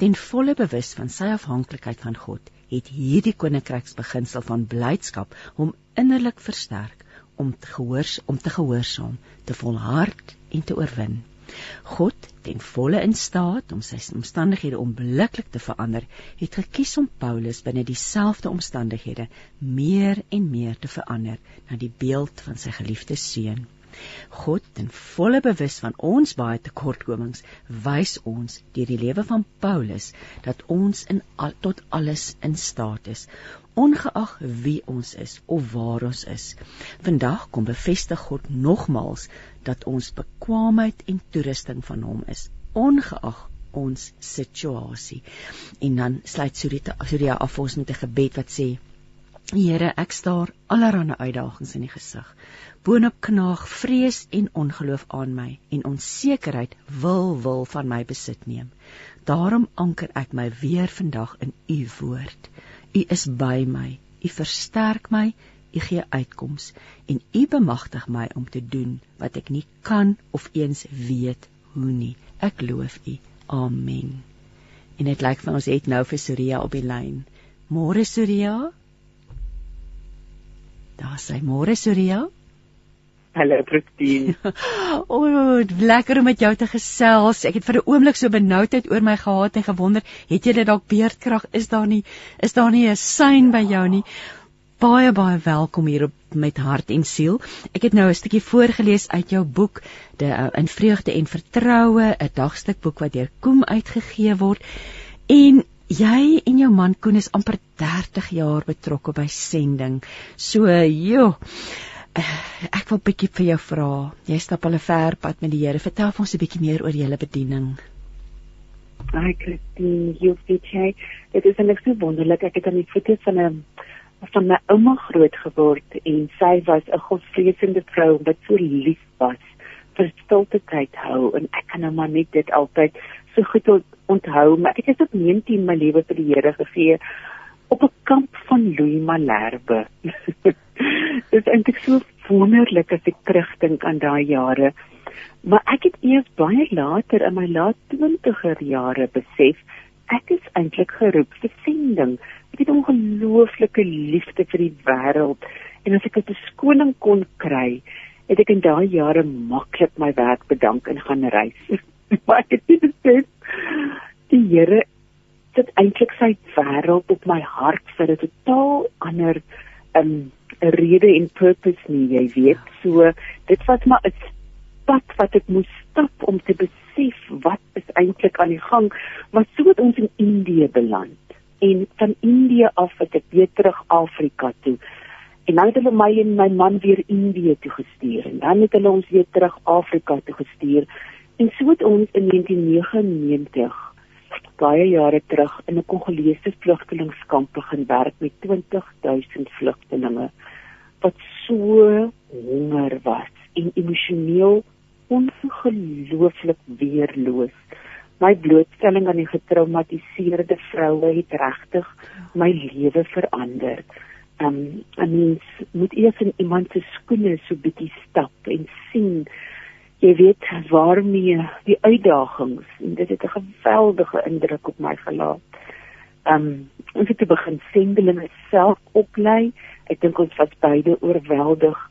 Ten volle bewus van sy afhanklikheid van God, het hierdie koninkryksbeginsel van blydskap hom innerlik versterk om te gehoors om te gehoorsaam, te volhard en te oorwin. God, ten volle in staat om sy omstandighede onmiddellik te verander, het gekies om Paulus binne dieselfde omstandighede meer en meer te verander na die beeld van sy geliefde seun. God, ten volle bewus van ons baie tekortkomings, wys ons deur die lewe van Paulus dat ons in al, tot alles in staat is, ongeag wie ons is of waar ons is. Vandag kom bevestig God nogmals dat ons bekwaamheid en toerusting van hom is, ongeag ons situasie. En dan sluit Surya af ons met 'n gebed wat sê: Here, ek staar allerlei uitdagings in die gesig boonop knaag vrees en ongeloof aan my en onsekerheid wil wil van my besit neem. Daarom anker ek my weer vandag in u woord. U is by my. U versterk my. U gee uitkoms en u bemagtig my om te doen wat ek nie kan of eens weet hoe nie. Ek loof u. Amen. En dit lyk vir ons het nou vir Soria op die lyn. Môre Soria. Daar sê môre Soria. Hallo Christine. o, oh, lekker om met jou te gesels. Ek het vir 'n oomblik so benoudheid oor my gehad en gewonder, het jy dit dalk beerdkrag? Is daar nie is daar nie 'n sein by jou nie? Baie baie welkom hier op met hart en siel. Ek het nou 'n stukkie voorgeles uit jou boek, De uh, in vreugde en vertroue, 'n dagstukboek wat deur Koem uitgegee word. En jy en jou man Koen is amper 30 jaar betrokke by sending. So, joh ek wil bietjie vir jou vra. Jy stap al 'n ver pad met die Here. Vertel ons 'n bietjie meer oor julle bediening. Ai, Christine, jy weet jy, dit is net so wonderlik. Ek het aan die voete van 'n van my ouma groot geword en sy was 'n godsvreesende vrou wat so lief was vir stilte tyd hou en ek kan nou maar net dit altyd so goed onthou maar ek het op 19 my lewe vir die Here gegee op 'n kamp van Louis Malherbe. dit is eintlik so wonderlik as ek terugdink aan daai jare. Maar ek het eers baie later in my laat 20er jare besef ek is eintlik geroep vir sending. Ek het 'n ongelooflike liefde vir die wêreld en as ek 'n skoning kon kry, het ek in daai jare maklik my werk bedank en gaan reis. maar ek het nie besef die Here sit eintlik sy wêreld op my hart vir 'n totaal ander 'n um, rede en purpose nie, jy weet. So dit was maar 'n pad wat ek moes stap om te besef wat is eintlik aan die gang, maar so het ons in Indië beland. En van Indië af het ek weer terug Afrika toe. En dan het hulle my en my man weer Indië toe gestuur en dan het hulle ons weer terug Afrika toe gestuur. En so het ons in 1999 baie jare terug in 'n Kongolese vlugtelingkamp begin werk met 20000 vlugtelinge wat so honger was en emosioneel ongelooflik weerloos. My blootstelling aan die getraumatiseerde vroue het regtig my lewe verander. Um, 'n mens moet eers in iemand se skoene so bietjie stap en sien jy weet waarmee die uitdagings en dit het 'n geweldige indruk op my gelaat. Um ons het te begin sendelinge self oplei. Ek dink ons was beide oorweldig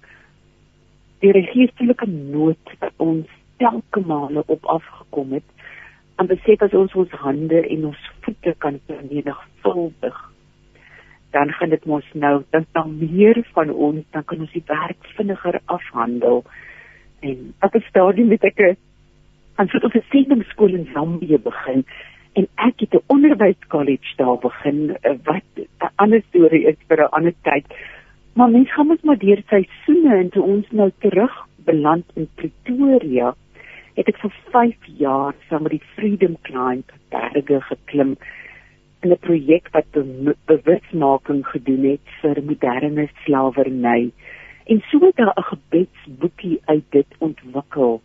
die geestelike nood wat ons telke male op afgekom het. En besef as ons ons hande en ons voete kan vermenigvuldig dan gaan dit mos nou dan dan meer van ons dan kan ons die werk vinniger afhandel en op 'n stadium het ek 'n aan so 'n sendingsskool in Zambië begin en ek het 'n onderwyskollege daar begin eh, wat 'n ander storie is vir 'n ander tyd. Maar mens gaan mos maar deur seisoene en toe ons nou terug beland in Pretoria, het ek vir 5 jaar saam met die Freedom Climb berge geklim in 'n projek wat bewusmaking gedoen het vir moderne slawerny. En so het daar 'n gebedsboekie uit dit ontwikkel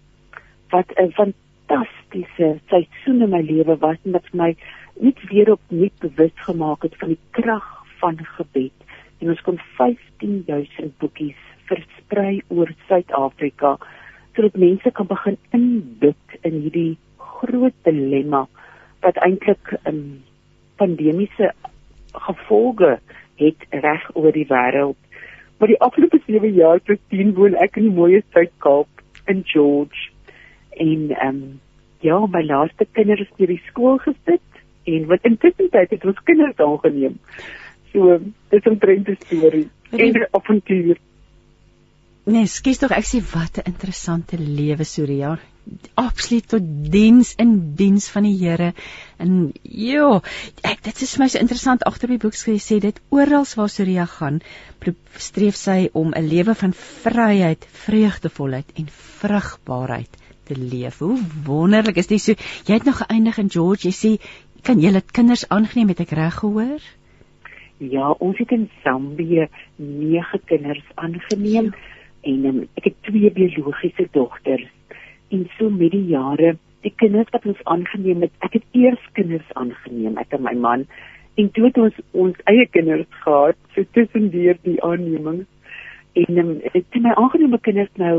wat 'n fantastiese seisoen in my lewe was en wat my net weer op nuut bewus gemaak het van die krag van gebed. En ons kon 15000 boekies versprei oor Suid-Afrika sodat mense kan begin inbid in hierdie groot dilemma wat eintlik 'n um, pandemiese gevolge het reg oor die wêreld Maar die afgelope 7 jaar tot 10 woon ek in die mooi Suid-Kaap in George. En ehm um, ja, my laaste kinders is by die skool gesit en wat intussen tyd het ons kinders aangeneem. So, dit is 'n trente storie. En 'n avontuur. Nee, skies tog ek sê wat 'n interessante lewe Surya. Absoluut tot diens in diens van die Here. En ja, ek dit is my so interessant agter die boek gesê dit oral waar Surya gaan, streef sy om 'n lewe van vryheid, vreugdevolheid en vrugbaarheid te leef. Hoe wonderlik is dit so. Jy het nog geëindig in George, jy sê kan jy dit kinders aangeneem het ek reg gehoor? Ja, ons het in Zambië 9 kinders aangeneem. Ja en um, ek het twee biologiese dogters en so met die jare die kinders wat ons aangeneem het ek het eers kinders aangeneem ek en my man en toe het ons ons eie kinders gehad so tussen deur die aannemings en um, toe my aangenome kinders nou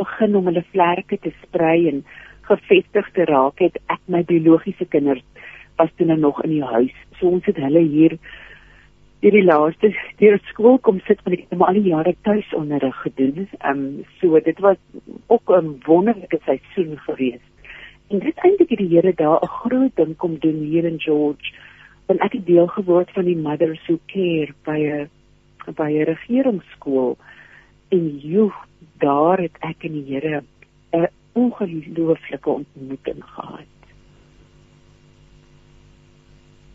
begin om hulle vlerke te sprei en gevestig te raak het ek my biologiese kinders was toe nou nog in die huis so ons het hulle hier hierdie laaste deur skool kom sit want ek het al die jare tuis onderrig gedoen. Ehm um, so dit was ook 'n wonderlike seisoen geweest. En dit eintlik het die Here daar 'n groot ding kom doen hier in George. Want ek het deel geword van die Mothers Who Care by 'n by 'n regeringsskool en joh, daar het ek en die Here 'n ongelooflike ontmoeting gehad.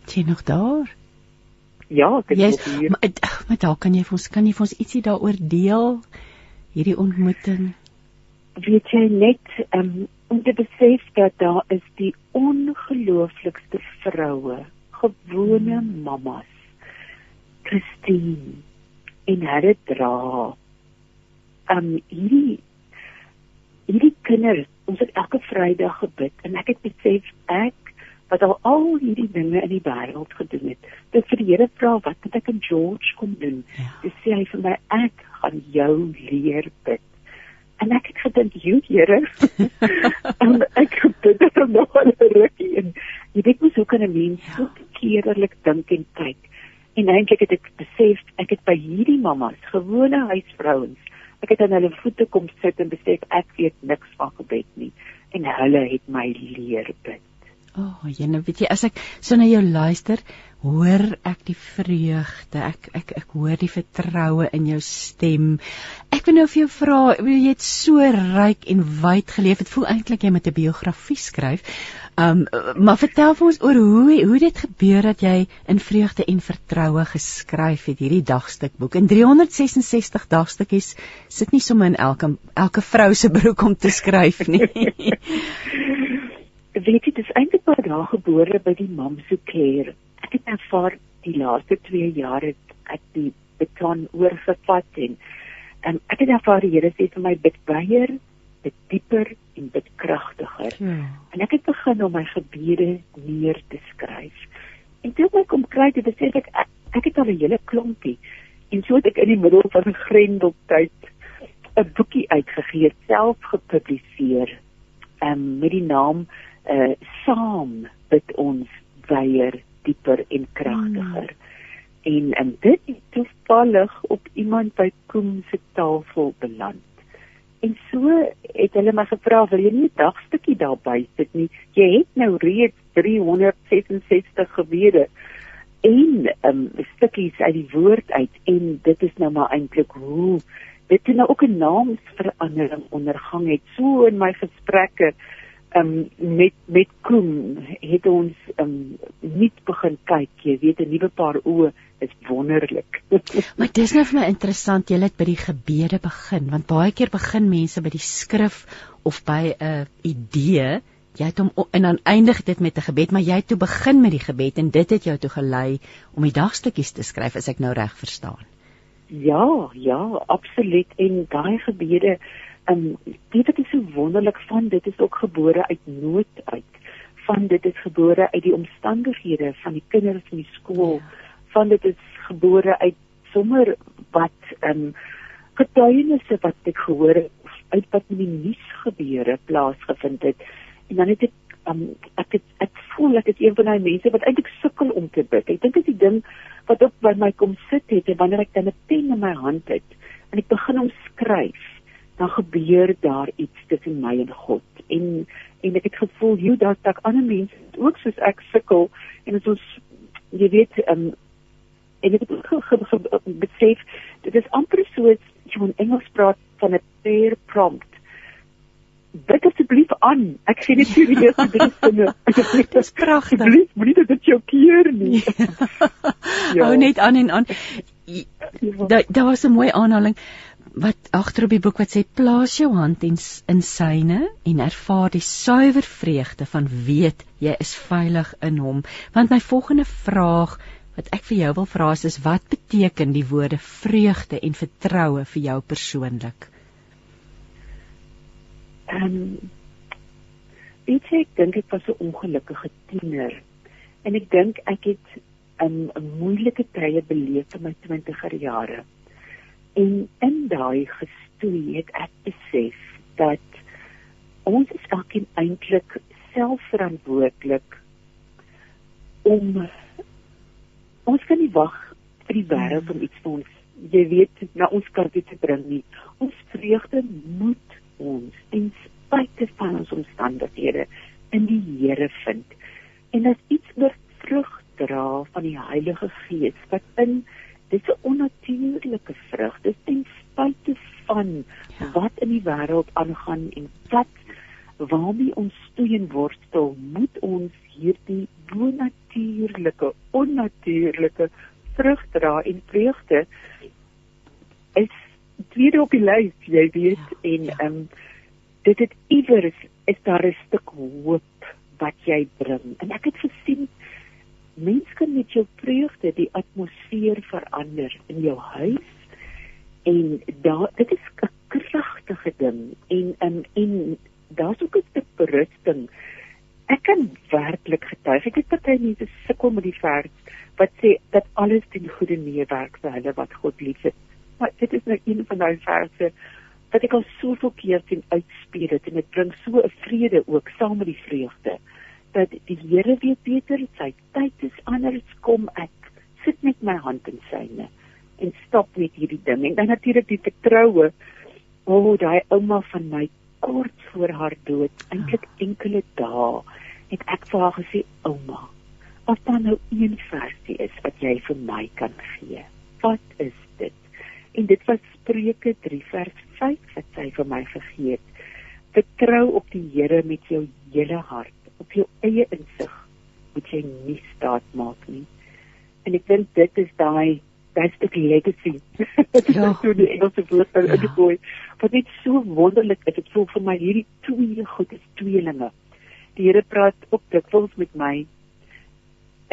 Sien nog daar? Ja, ek is yes, hier. Maar, maar daar kan jy vir ons kan jy vir ons ietsie daaroor deel hierdie ontmoeting. Weet jy net um, om te besef dat daar is die ongelooflikste vroue, gewone mammas. Christine en hulle dra um hierdie hierdie kinders, ons het elke Vrydag gebid en ek het besef ek wat al al hierdie dinge in die wêreld gedoen het. Dit vir die Here vra wat moet ek in George kom doen? Ja. Dis sê hy vir my ek gaan jou leer bid. En ek het gedink, "Jo Here." en ek het dit dan nog al rukkie en jy weet mos hoe kan 'n mens ja. so keerlik dink en kyk? En eintlik het ek besef ek het by hierdie mammas, gewone huisvrouens, ek het aan hulle voete kom sit en besef ek weet niks van gebed nie en hulle het my leer bid. Oh, jy nou weet jy as ek so na jou luister, hoor ek die vreugde. Ek ek ek hoor die vertroue in jou stem. Ek wil nou vir jou vra, jy het so ryk en wyd geleef. Dit voel eintlik jy moet 'n biografie skryf. Um maar vertel vir ons oor hoe hoe dit gebeur dat jy in vreugde en vertroue geskryf het hierdie dagstukboek. In 366 dagstukkies sit nie sommer in elke elke vrou se broek om te skryf nie. weet jy dis eintlik maar daar gebore by die Mamso Care. Ek het ervaar die laaste 2 jaar het ek die beton oorgevat en en ek het ervaar die Here sê vir my bid baie bid dieper en bid kragtiger. Ja. En ek het begin om my gebede neer te skryf. En toe ek kom kry dit sê ek ek het al 'n hele klompie en so het ek in die middel van 'n grendeltyd 'n boekie uitgegee, self gepubliseer um, met die naam uh saam bid ons weier dieper en kragtiger. Mm. En en dit het toevallig op iemand by Koem se tafel beland. En so het hulle my gevra, "Wil jy nie 'n dagstukkie daarby sit nie? Jy het nou reeds 366 gebede." en um stukkies uit die woord uit en dit is nou maar eintlik hoe dit nou ook 'n naamsverandering ondergang het so in my gesprekke um, met met Koen het ons um, nie begin kyk. Jy weet 'n nuwe paar oë is wonderlik. Maar dis nou vir my interessant jy het by die gebede begin want baie keer begin mense by die skrif of by 'n idee. Jy het hom en dan eindig dit met 'n gebed maar jy het toe begin met die gebed en dit het jou toe gelei om die dagstukkies te skryf as ek nou reg verstaan. Ja ja absoluut. En daai gebede um weet wat is so wonderlik van dit is ook gebore uit nood uit. Van dit is gebore uit die omstandighede van die kinders in die skool. Ja. van dit is gebore uit sommer wat um getuienisse wat ek gehoor het uit wat in die nuus gebeure plaasgevind het. En dan het ek um ek het ek voel ek is een van daai mense wat eintlik sukkel om te bid. Ek dink dit is die ding wat op by my kom sit het en wanneer ek dan 'n pen in my hand het en ek begin om skryf dan gebeur daar iets tussen my en God. En en ek het gevoel hoe dat ek ander mense ook soos ek sukkel en dit is jy weet um, en ek het ook besef dit is amper soos jy in Engels praat van 'n prayer prompt. Bid asseblief aan. Ek sê dit vir die eerste drie sinne. Dit is pragtig. Asseblief moenie dit jou keer nie. ja. Hou net aan en aan. Daar daar was 'n mooi aanhaling wat agter op die boek wat sê plaas jou hand in in syne en ervaar die suiwer vreugde van weet jy is veilig in hom. Want my volgende vraag wat ek vir jou wil vra is, is wat beteken die woorde vreugde en vertroue vir jou persoonlik? Ehm um, ek dink ek was 'n ongelukkige tiener en ek dink ek het 'n um, moeilike tye beleef in my 20er jare En in daai gestoei het ek besef dat ons is elkeen eintlik selfverantwoordelik om ons kan nie wag vir die wêreld om iets vir ons jy weet na ons kant te bring nie. Ons vreugde moet ons ten spyte van ons omstandighede in die Here vind. En as iets oor vrug dra van die Heilige Gees wat in dis 'n onnatuurlike vrug. Dis ten spyte van ja. wat in die wêreld aangaan en wat waarmee ons steun worstel, moet ons hierdie bonatuurlike, onnatuurlike vrug dra en vreugde is tweede op die lys, jy weet, ja, en ja. ehm ja. um, dit het iewers is daar 'n stuk hoop wat jy bring. En ek het gesien mens kan met jou vreugde die atmosfeer verander in jou huis en daar dit is 'n kragtige ding en en en daar's ook 'n stuk berusting. Ek kan werklik getuig. Ek het baie mense sukkel met die vers wat sê dat alles ten goeie meewerk vir hulle wat God liefhet. Maar dit is nou een van daai verse wat ek al soveel keer sien uitspeel het en dit bring so 'n vrede ook saam met die vreugde dat die Here weet beter sy tyd is anders kom ek sit met my hand in syne en stop met hierdie ding. En dan natuurlik die vertroue. O oh, daai ouma van my kort voor haar dood eintlik enkele dae het ek vir haar gesê ouma as daar nou een versie is wat jy vir my kan gee wat is dit? En dit was Spreuke 3 vers 5 wat sy vir my gegee het. Vertrou op die Here met jou hele hart op jou eie insig moet jy nie staat maak nie. En ek dink dit is daai daai stuk legacy. Ja. So die Engelse woord in die boy wat net so wonderlik is dit voel vir my hierdie twee goed is tweelinge. Die Here praat ook dikwels met my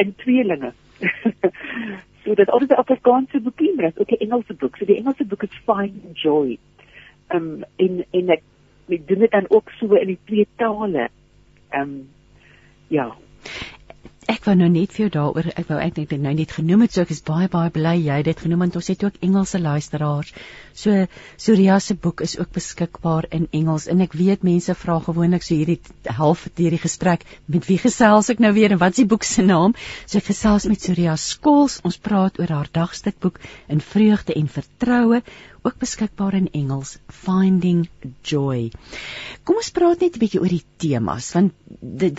in tweelinge. So dat al die Afrikaanse boekie maar ook die Engelse boek. So die Engelse boek is Find Joy. Um in in ek ek doen dit dan ook so in die twee tale um ja ek wou nou net vir jou daaroor ek wou eintlik dit nou net genoem het so ek is baie baie bly jy het dit genoem want ons het ook Engelse luisteraars so Surya se boek is ook beskikbaar in Engels en ek weet mense vra gewoonlik so hierdie half deur die gesprek met wie gesels ek nou weer en wat is die boek se naam so ek gesels met Surya Skols ons praat oor haar dagstukboek in vreugde en vertroue ook beskikbaar in Engels Finding Joy. Kom ons praat net 'n bietjie oor die temas want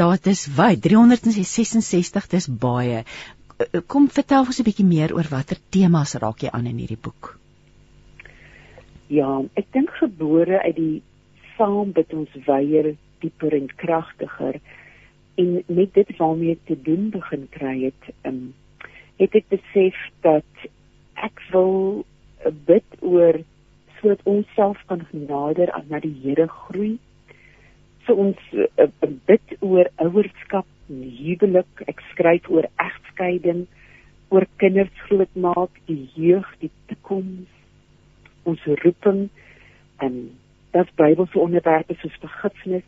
daar dis wyd 366 dis baie. Kom vertel ons 'n bietjie meer oor watter temas raak jy aan in hierdie boek. Ja, ek dink gebore uit die saam bid ons weier dieper en kragtiger en met dit waarmee te doen begin kry het, um, het ek besef dat ek wil bid oor sodat ons self kan nader aan na die Here groei. So ons uh, bid oor ouerskap, huwelik, ek skryf oor egskeiding, oor kinders grootmaak, die jeug, die toekoms, ons roeping en dat Bybelse onderwerpe soos vergifnis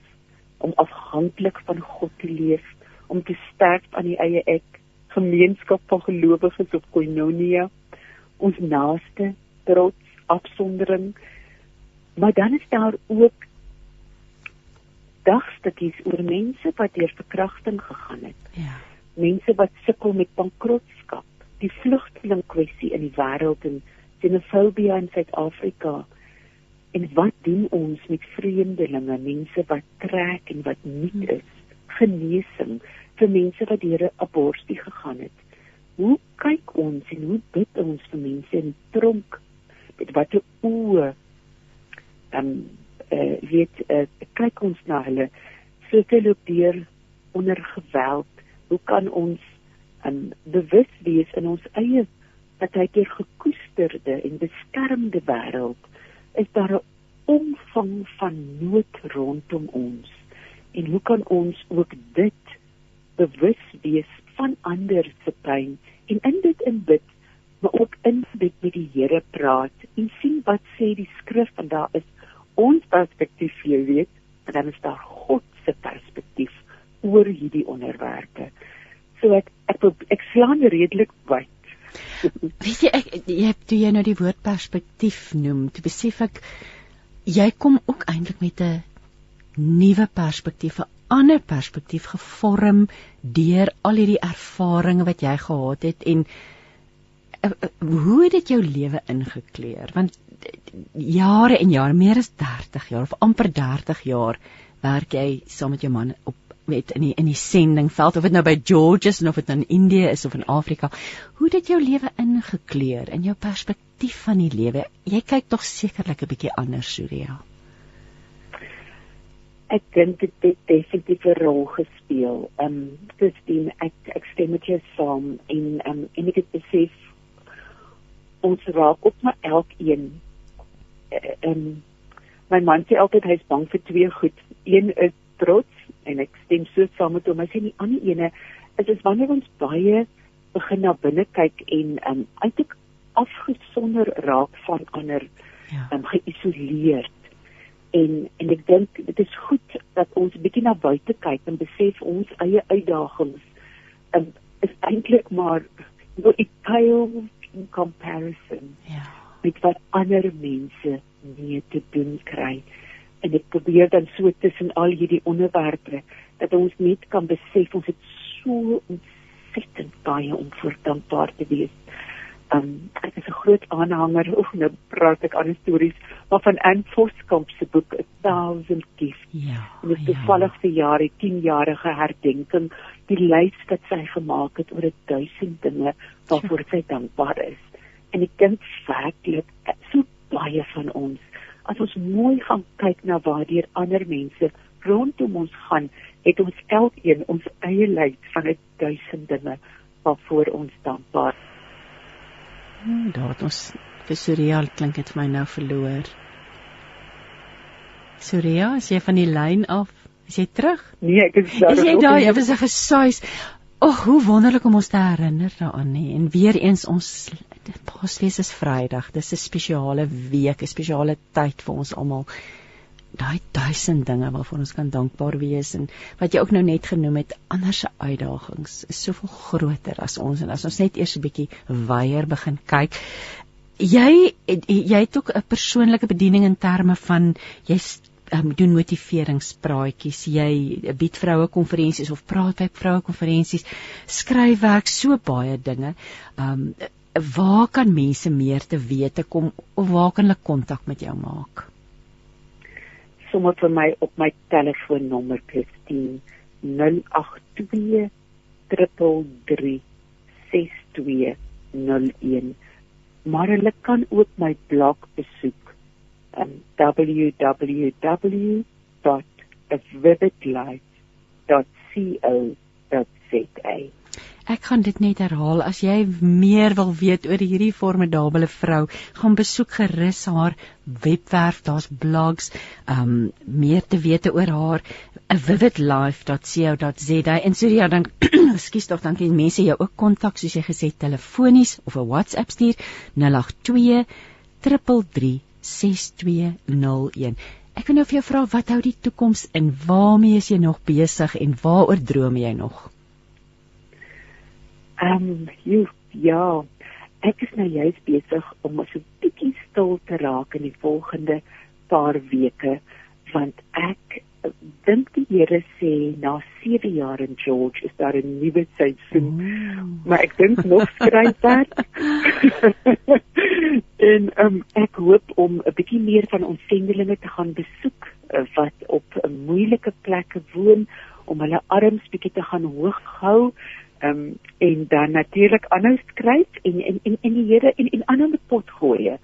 om afhanklik van God te leef, om te sterk aan die eie ek, gemeenskap van gelowiges op koinonia, ons naaste trots, afsondering. Maar dan is daar ook dagstukkies oor mense wat deur verkrachting gegaan het. Ja. Mense wat sukkel met bankrotskap, die vlugteling kwessie in die wêreld en xenofobie in Suid-Afrika. En wat doen ons met vreemdelinge, mense wat trek en wat nie is? Genesing vir mense wat deur 'n abortus gegaan het. Hoe kyk ons en hoe bid ons vir mense in tronk met watter oë dan eh uh, weet uh, kyk ons na hulle. Soos loop deur onder geweld. Hoe kan ons um, bewus wees in ons eie partykeer gekoesterde en beskermde wêreld? Is daar 'n omvang van nood rondom ons? En hoe kan ons ook dit bewus wees van ander se pyn? En in dit in bid maar ook in dit met die Here praat en sien wat sê die skrif en daar is ons perspektief jy weet en dan is daar God se perspektief oor hierdie onderwerpe. So ek ek ek slaan redelik wyd. Weet jy ek jy het toe jy nou die woord perspektief noem te besef ek jy kom ook eintlik met 'n nuwe perspektief 'n ander perspektief gevorm deur al hierdie ervarings wat jy gehad het en Eh, eh, hoe het dit jou lewe ingekleur want jare en jare meer as 30 jaar of amper 30 jaar werk jy saam met jou man op weet in die in die sendingveld of dit nou by Georges of dit nou in Indië is of in Afrika hoe dit jou lewe ingekleur in jou perspektief van die lewe jy kyk tog sekerlik 'n bietjie anders Surya Ek dink dit het definitief 'n rol gespeel. Ehm um, Christine, ek ek stem met jou saam en ehm um, en ek het besef ons raak op maar elkeen. Eh, en my man sê altyd hy's bang vir twee goed. Een is trots en ek stem so saam met hom. Hy sê die ander ene is is wanneer ons baie begin na binne kyk en um eintlik afgesonder raak van ander, ja. um geïsoleerd. En en ek dink dit is goed dat ons bietjie na buite kyk en besef ons eie uitdagings um, is eintlik maar what it pales in comparison. Ja. Met wat ander mense mee te doen kry. En ek probeer dan so tussen al hierdie onderwerpe dat ons net kan besef ons het so ontsettend baie om voor dankbaar te wees. Um ek is 'n groot aanhanger, oek nou praat ek ander stories, maar van Anne Voskamp se boek A Thousand Gifts. Ja. En dit is ja. toevallig vir jaar die 10-jarige herdenking, die lys wat sy gemaak het oor 1000 dinge waarvoor sy dankbaar is. En ek dink werklik so baie van ons as ons mooi gaan kyk na waardeur ander mense rondom ons gaan, het ons elkeen ons eie lys van 1000 dinge waarvoor ons dankbaar. Hmm, daar het ons vir Surreal klink dit vir my nou verloor. Surreal, as jy van die lyn af, is jy terug? Nee, ek is daar. Is jy daar? Jy was 'n gesuis. O, oh, hoe wonderlik om ons te herinner daaraan nie. En weer eens ons Paasfees is Vrydag. Dis 'n spesiale week, 'n spesiale tyd vir ons almal. Daai duisend dinge waarvoor ons kan dankbaar wees en wat jy ook nou net genoem het, ander se uitdagings is soveel groter as ons en as ons net eers 'n bietjie weier begin kyk. Jy jy het ook 'n persoonlike bediening in terme van jy um, doen motiveringspraatjies, jy bied vroue konferensies of praat by vroue konferensies, skryfwerk, so baie dinge. Um waar kan mense meer te wete kom of waar kan hulle kontak met jou maak? Sommer vir my op my telefoonnommer Christine 082 333 6201 maar hulle kan ook my blog besoek um, www.vividlife.co.za. Ek gaan dit net herhaal as jy meer wil weet oor hierdie formidable vrou, gaan besoek gerus haar webwerf, daar's blogs, um meer te weet oor haar vividlife.co.za en so ja dan ekskuus tog dan kan mense jou ook kontak soos jy gesê telefonies of 'n WhatsApp stuur 082 333 6201. Ek wil nou vir jou vra wat hou die toekoms in? Waarmee is jy nog besig en waaroor droom jy nog? Ehm um, jy ja, ek is nou juist besig om so 'n bietjie stil te raak in die volgende paar weke want ek dink die Here sê na 7 jaar in George is daar 'n nuwe seisoen. Mm. Maar ek dink nog skryfwerk. en um, ek hoop om 'n bietjie meer van ons sendelinge te gaan besoek uh, wat op 'n uh, moeilike plekke woon om hulle arms bietjie te gaan hoog hou um, en dan natuurlik aanhou skryf en en en, en die Here en en aanhou met pot gooi.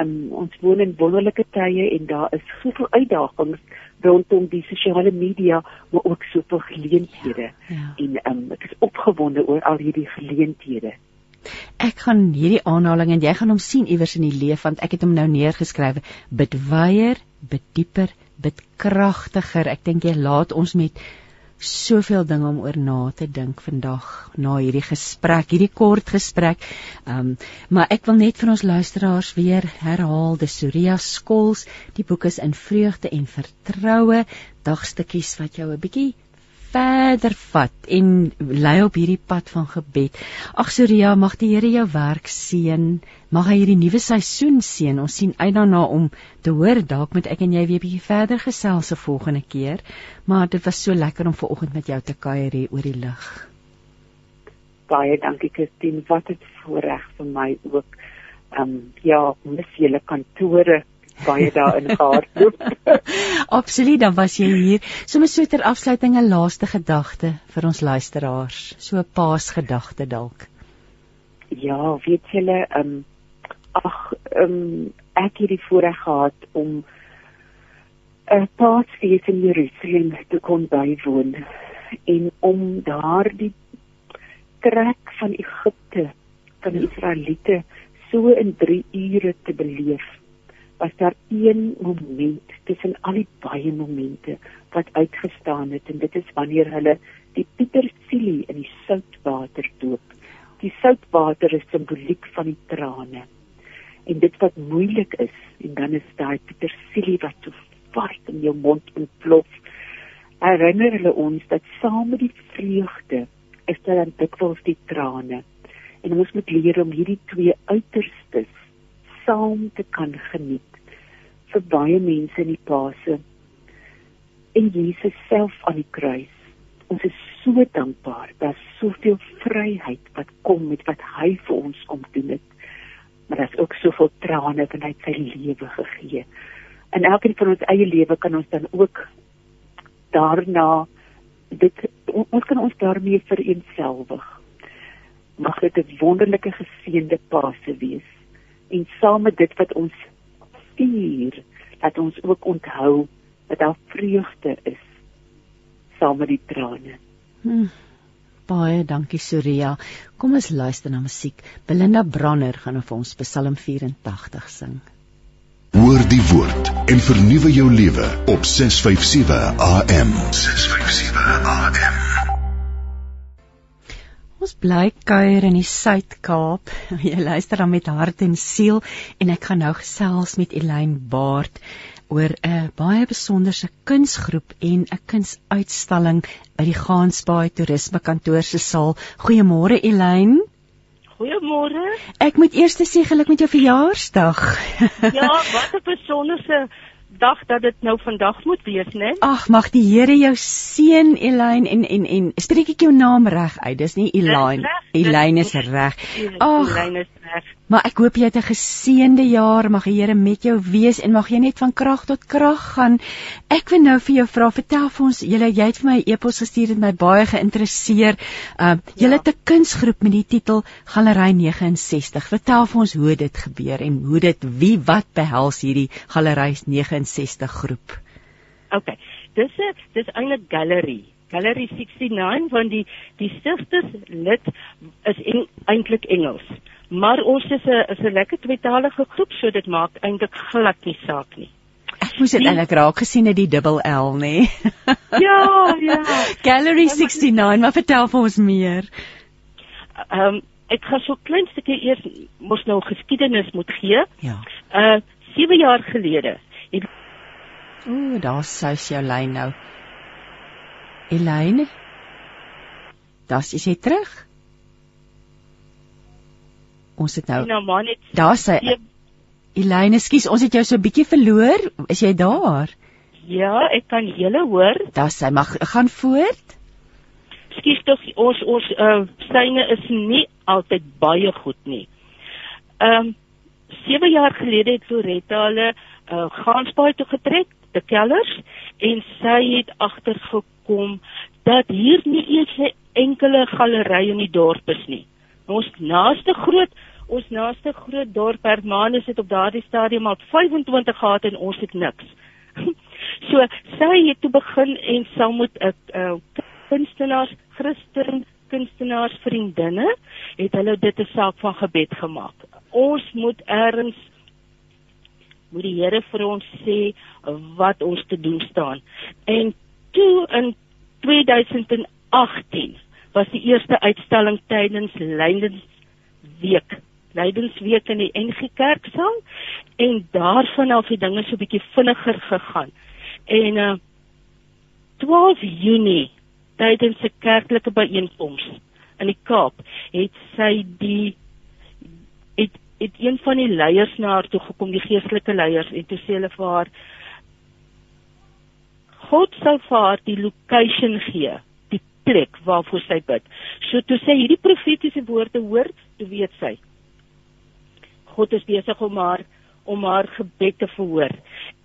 Um, ons woon in wonderlike tye en daar is soveel uitdagings rondom die sosiale media maar ook soveel geleenthede ja, ja. en um, ek is opgewonde oor al hierdie geleenthede. Ek gaan hierdie aanhaling en jy gaan hom sien iewers in die leef want ek het hom nou neergeskryf. Bid weier, bid dieper, bid kragtiger. Ek dink jy laat ons met soveel dinge om oor na te dink vandag na hierdie gesprek, hierdie kort gesprek. Ehm, um, maar ek wil net vir ons luisteraars weer herhaal, die Surya Skols, die boek is in vreugde en vertroue, dagstukkies wat jou 'n bietjie verder vat en lei op hierdie pad van gebed. Ag Surya, mag die Here jou werk seën. Mag hy hierdie nuwe seisoen seën. Ons sien uit daarna om te hoor dalk met ek en jy weer 'n bietjie verder gesels se volgende keer. Maar dit was so lekker om ver oggend met jou te kuier hier oor die lig. Baie dankie Christine. Wat 'n voorreg vir my ook. Ehm um, ja, mis julle kantore baie daarin gehardloop. Absoluut, dan was jy hier. Sommige so ter afsluiting 'n laaste gedagte vir ons luisteraars. So 'n paasgedagte dalk. Ja, weet julle, ehm um, ag, ehm um, ek het die voorreg gehad om 'n paasfees in Jerusalem te kon bywoon en om daardie trek van Egipte van die Israeliete so in 3 ure te beleef was daar een moment tussen al die baie momente wat uitgestaan het en dit is wanneer hulle die Pietersielie in die soutwater doop. Die soutwater is simboliek van die trane. En dit wat moeilik is en dan is daai Pietersielie wat so vars in jou mond ontplof herinner hulle ons dat saam met die vreugde is daar dan dikwels die trane. En ons moet leer om hierdie twee uiterstes saam te kan geniet vir baie mense in die Paase. En Jesus self aan die kruis. Ons is so dankbaar dat soveel vryheid wat kom met wat hy vir ons kom doen het. Maar daar's ook soveel trane wat hy sy lewe gegee. En elkeen van ons eie lewe kan ons dan ook daarna dit ons kan ons daarmee vereenselwig. Mag dit 'n wonderlike geseënde Paase wees. En saam met dit wat ons vier, dat ons ook onthou dat daar vreugde is saam met die trane. Hmm. Baie dankie Surya. Kom ons luister na musiek. Belinda Branner gaan vir ons Psalm 84 sing. Hoor die woord en vernuwe jou lewe op 657 AM. 657 AM. Bly kuier in die Suid-Kaap. Jy luister dan met hart en siel en ek gaan nou gesels met Elyn Baard oor 'n baie besonderse kunsgroep en 'n kunsuitstalling by die Gansbaai Toerisme Kantoor se saal. Goeiemôre Elyn. Goeiemôre. Ek moet eers sê geluk met jou verjaarsdag. ja, wat 'n besonderse dag dat dit nou vandag moet wees, né? Ag, mag die Here jou seën, Elyn en en en spreek ek jou naam reg uit? Dis nie Elyn. Elyn is reg. Ag, Elyn is. Maar ek hoop jy het 'n geseënde jaar, mag die Here met jou wees en mag jy net van krag tot krag gaan. Ek wil nou vir jou vra, vertel vir ons, jy jy het vir my 'n e e-pos gestuur het my baie geïnteresseer. Uh jy ja. het 'n kunsgroep met die titel Galery 69. Vertel vir ons hoe dit gebeur en hoe dit wie wat behels hierdie Galery 69 groep. OK. Dis 'n dis eintlik gallery. Gallery 69 van die die stigters lid is eintlik Engels maar ons is 'n is 'n lekker tweetalige groep so dit maak eintlik glad nie saak nie. Ek moes dit eintlik raak gesien het die dubbel L nê. ja, ja. Gallery 69, maar vertel vir ons meer. Ehm um, ek gaan so klein stukkie eers mos nou geskiedenis moet gee. Ja. Uh 7 jaar gelede. Ooh, daar sou sy jou lyn nou. Elaine? Das is jy terug? Ons het nou Nou net Daar sê Elaine, skus, ons het jou so 'n bietjie verloor. Is jy daar? Ja, ek kan julle hoor. Daar sê mag gaan voort. Skus tog ons ons uh syne is nie altyd baie goed nie. Ehm um, 7 jaar gelede het Loretta hulle uh Gansbaai toe getrek, te Kellers en sy het agtergekom dat hier nie eens 'n enkele galery in die dorp is nie. Ons naaste groot ons naaste groot dorp Hermanus het op daardie stadium al 25 gehad en ons het niks. so sy het toe begin en saam met 'n uh, kunstenaars, Christen kunstenaars vriendinne het hulle dit 'n saak van gebed gemaak. Ons moet erns moet die Here vir ons sê wat ons te doen staan. En toe in 2018 was die eerste uitstalling tydens Lydensweek. Lydensweek in die NG Kerksaal en daarvan af het dinge so 'n bietjie vinniger gegaan. En uh 12 Junie tydens 'n kerklike byeenkoms in die Kaap het sy die het het een van die leiers na haar toe gekom, die geestelike leiers en toe sê hulle vir haar God sal vir haar die location gee plek waarvoor sy bid. So toe sy hierdie profetiese woorde hoor, toe weet sy God is besig om haar om haar gebed te verhoor.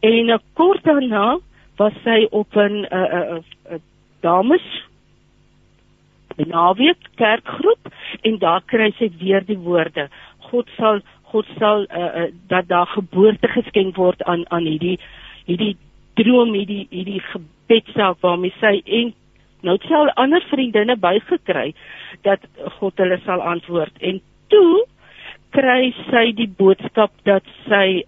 En kort daarna was sy op 'n 'n uh, 'n uh, uh, dames naweek kerkgroep en daar kry sy weer die woorde God sal God sal uh, uh, dat daar geboorte geskenk word aan aan hierdie hierdie droom hierdie hierdie gebedsaak waarmee sy en nou het sy al ander vriendinne bygekry dat God hulle sal antwoord. En toe kry sy die boodskap dat sy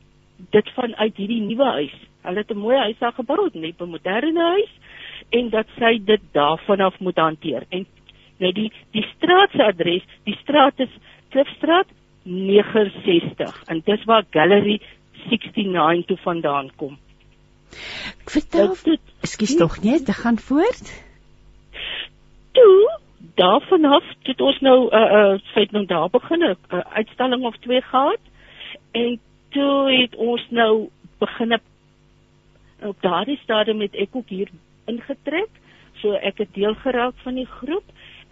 dit vanuit hierdie nuwe huis hulle het 'n mooi huis daar gebou net 'n moderne huis en dat sy dit daarvan af moet hanteer. En nou die die straat se adres die straat is Klifstraat 69 en dis waar Gallery 69 toe vandaan kom. Vertel, ekskuus tog nee, dit gaan voort. Toe daarvan af het ons nou 'n uh, uh, feit nou daar begin 'n uh, uitstalling of twee gehad en toe het ons nou begin op daardie stadium met ek ook hier ingetrek. So ek het deel geraak van die groep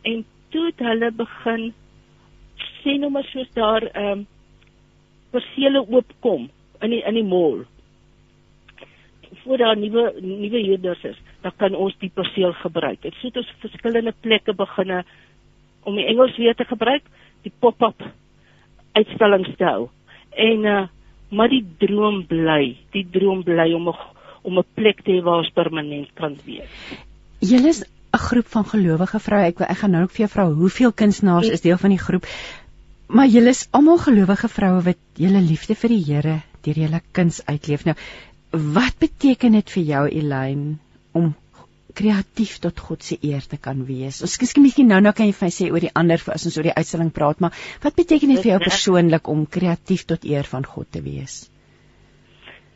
en toe het hulle begin sien nou maar soos daar ehm um, persele oopkom in die in die mall. Voor daar nuwe nuwe huurders is, dan kan ons die perseel gebruik. Dit sê ons verskillende plekke beginne om die Engels weer te gebruik, die pop-up uitstallings te hou. En uh maar die droom bly, die droom bly om 'n om 'n plek te hê waar ons permanent kan wees. Julle is 'n groep van gelowige vroue. Ek ek gaan nou ook vir jou vra hoeveel kunstenaars is deel van die groep. Maar julle is almal gelowige vroue wat julle liefde vir die Here deur julle kuns uitleef. Nou, wat beteken dit vir jou Elaine om kreatief tot God se eer te kan wees. Ons skielik miskien nou nou kan jy vir my sê oor die ander as ons oor die uitstalling praat, maar wat beteken dit vir jou persoonlik om kreatief tot eer van God te wees?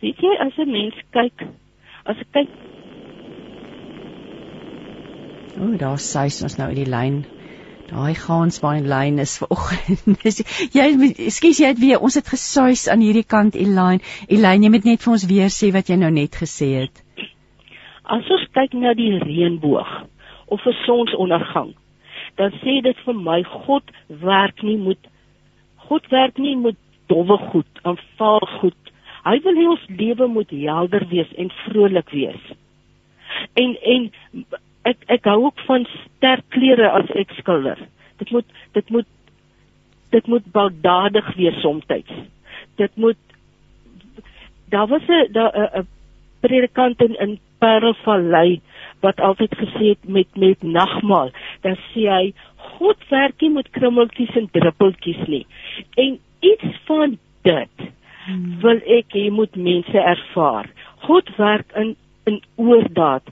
Weet jy as 'n mens kyk, as ek kyk O, oh, daar sê ons nou in die lyn. Daai gaansbaan lyn is vanoggend. jy skus jy het weer ons het gesuis aan hierdie kant Elaine. Elaine, jy moet net vir ons weer sê wat jy nou net gesê het. As ons kyk na die reënboog of 'n sonsondergang, dan sê dit vir my God werk nie met God werk nie met dowwe goed, aanvaar goed. Hy wil hê ons lewe moet helder wees en vrolik wees. En en ek ek hou ook van sterk kleure as ek skilder. Dit moet dit moet dit moet baldadig wees soms. Dit moet daar was 'n 'n predikant in, in Parelvallei wat altyd gesê het met met nagmaal, dan sê hy God werk nie met krummeltjies en druppeltjies nie. En iets van dit hmm. wil ek hê moet mense ervaar. God werk in in oordaad.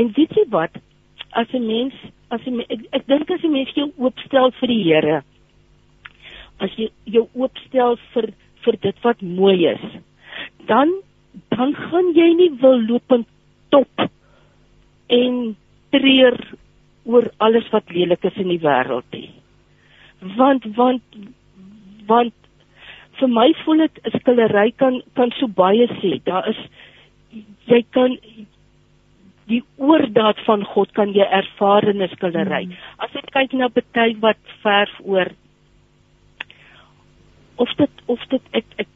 En weet jy wat? As 'n mens, as 'n ek, ek dink as 'n mens jou oopstel vir die Here, as jy jou oopstel vir vir dit wat mooi is, dan dan gaan jy nie wil loop en top en treur oor alles wat lelik is in die wêreld nie. Want want want vir my voel dit 'n skillery kan kan so baie sê. Daar is jy kan die oordaad van God kan jy ervaar in 'n skillery. Hmm. As ek kyk na baie wat verf oor of dit of dit ek ek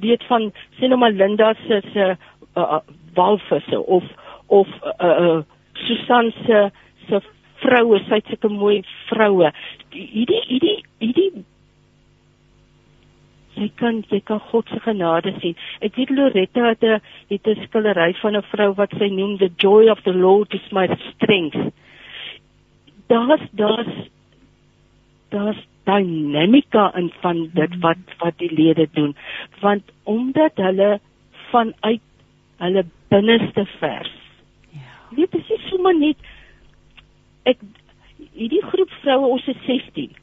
weet van sien nou maar Linda se se uh, walvisse of of uh, uh, Susan se se vroue, sy't sulke mooi vroue. Hierdie hierdie hierdie jy kan jy kan God se genade sien. Ek weet Loretta het 'n het 'n skillery van 'n vrou wat sy noem the joy of the Lord is my strength. Daar's daar's daar's dinamika in van dit mhm. wat wat die lede doen want omdat hulle vanuit hulle binneste vers. Ja. Weet dit is sommer net ek hierdie groep vroue ons is 16.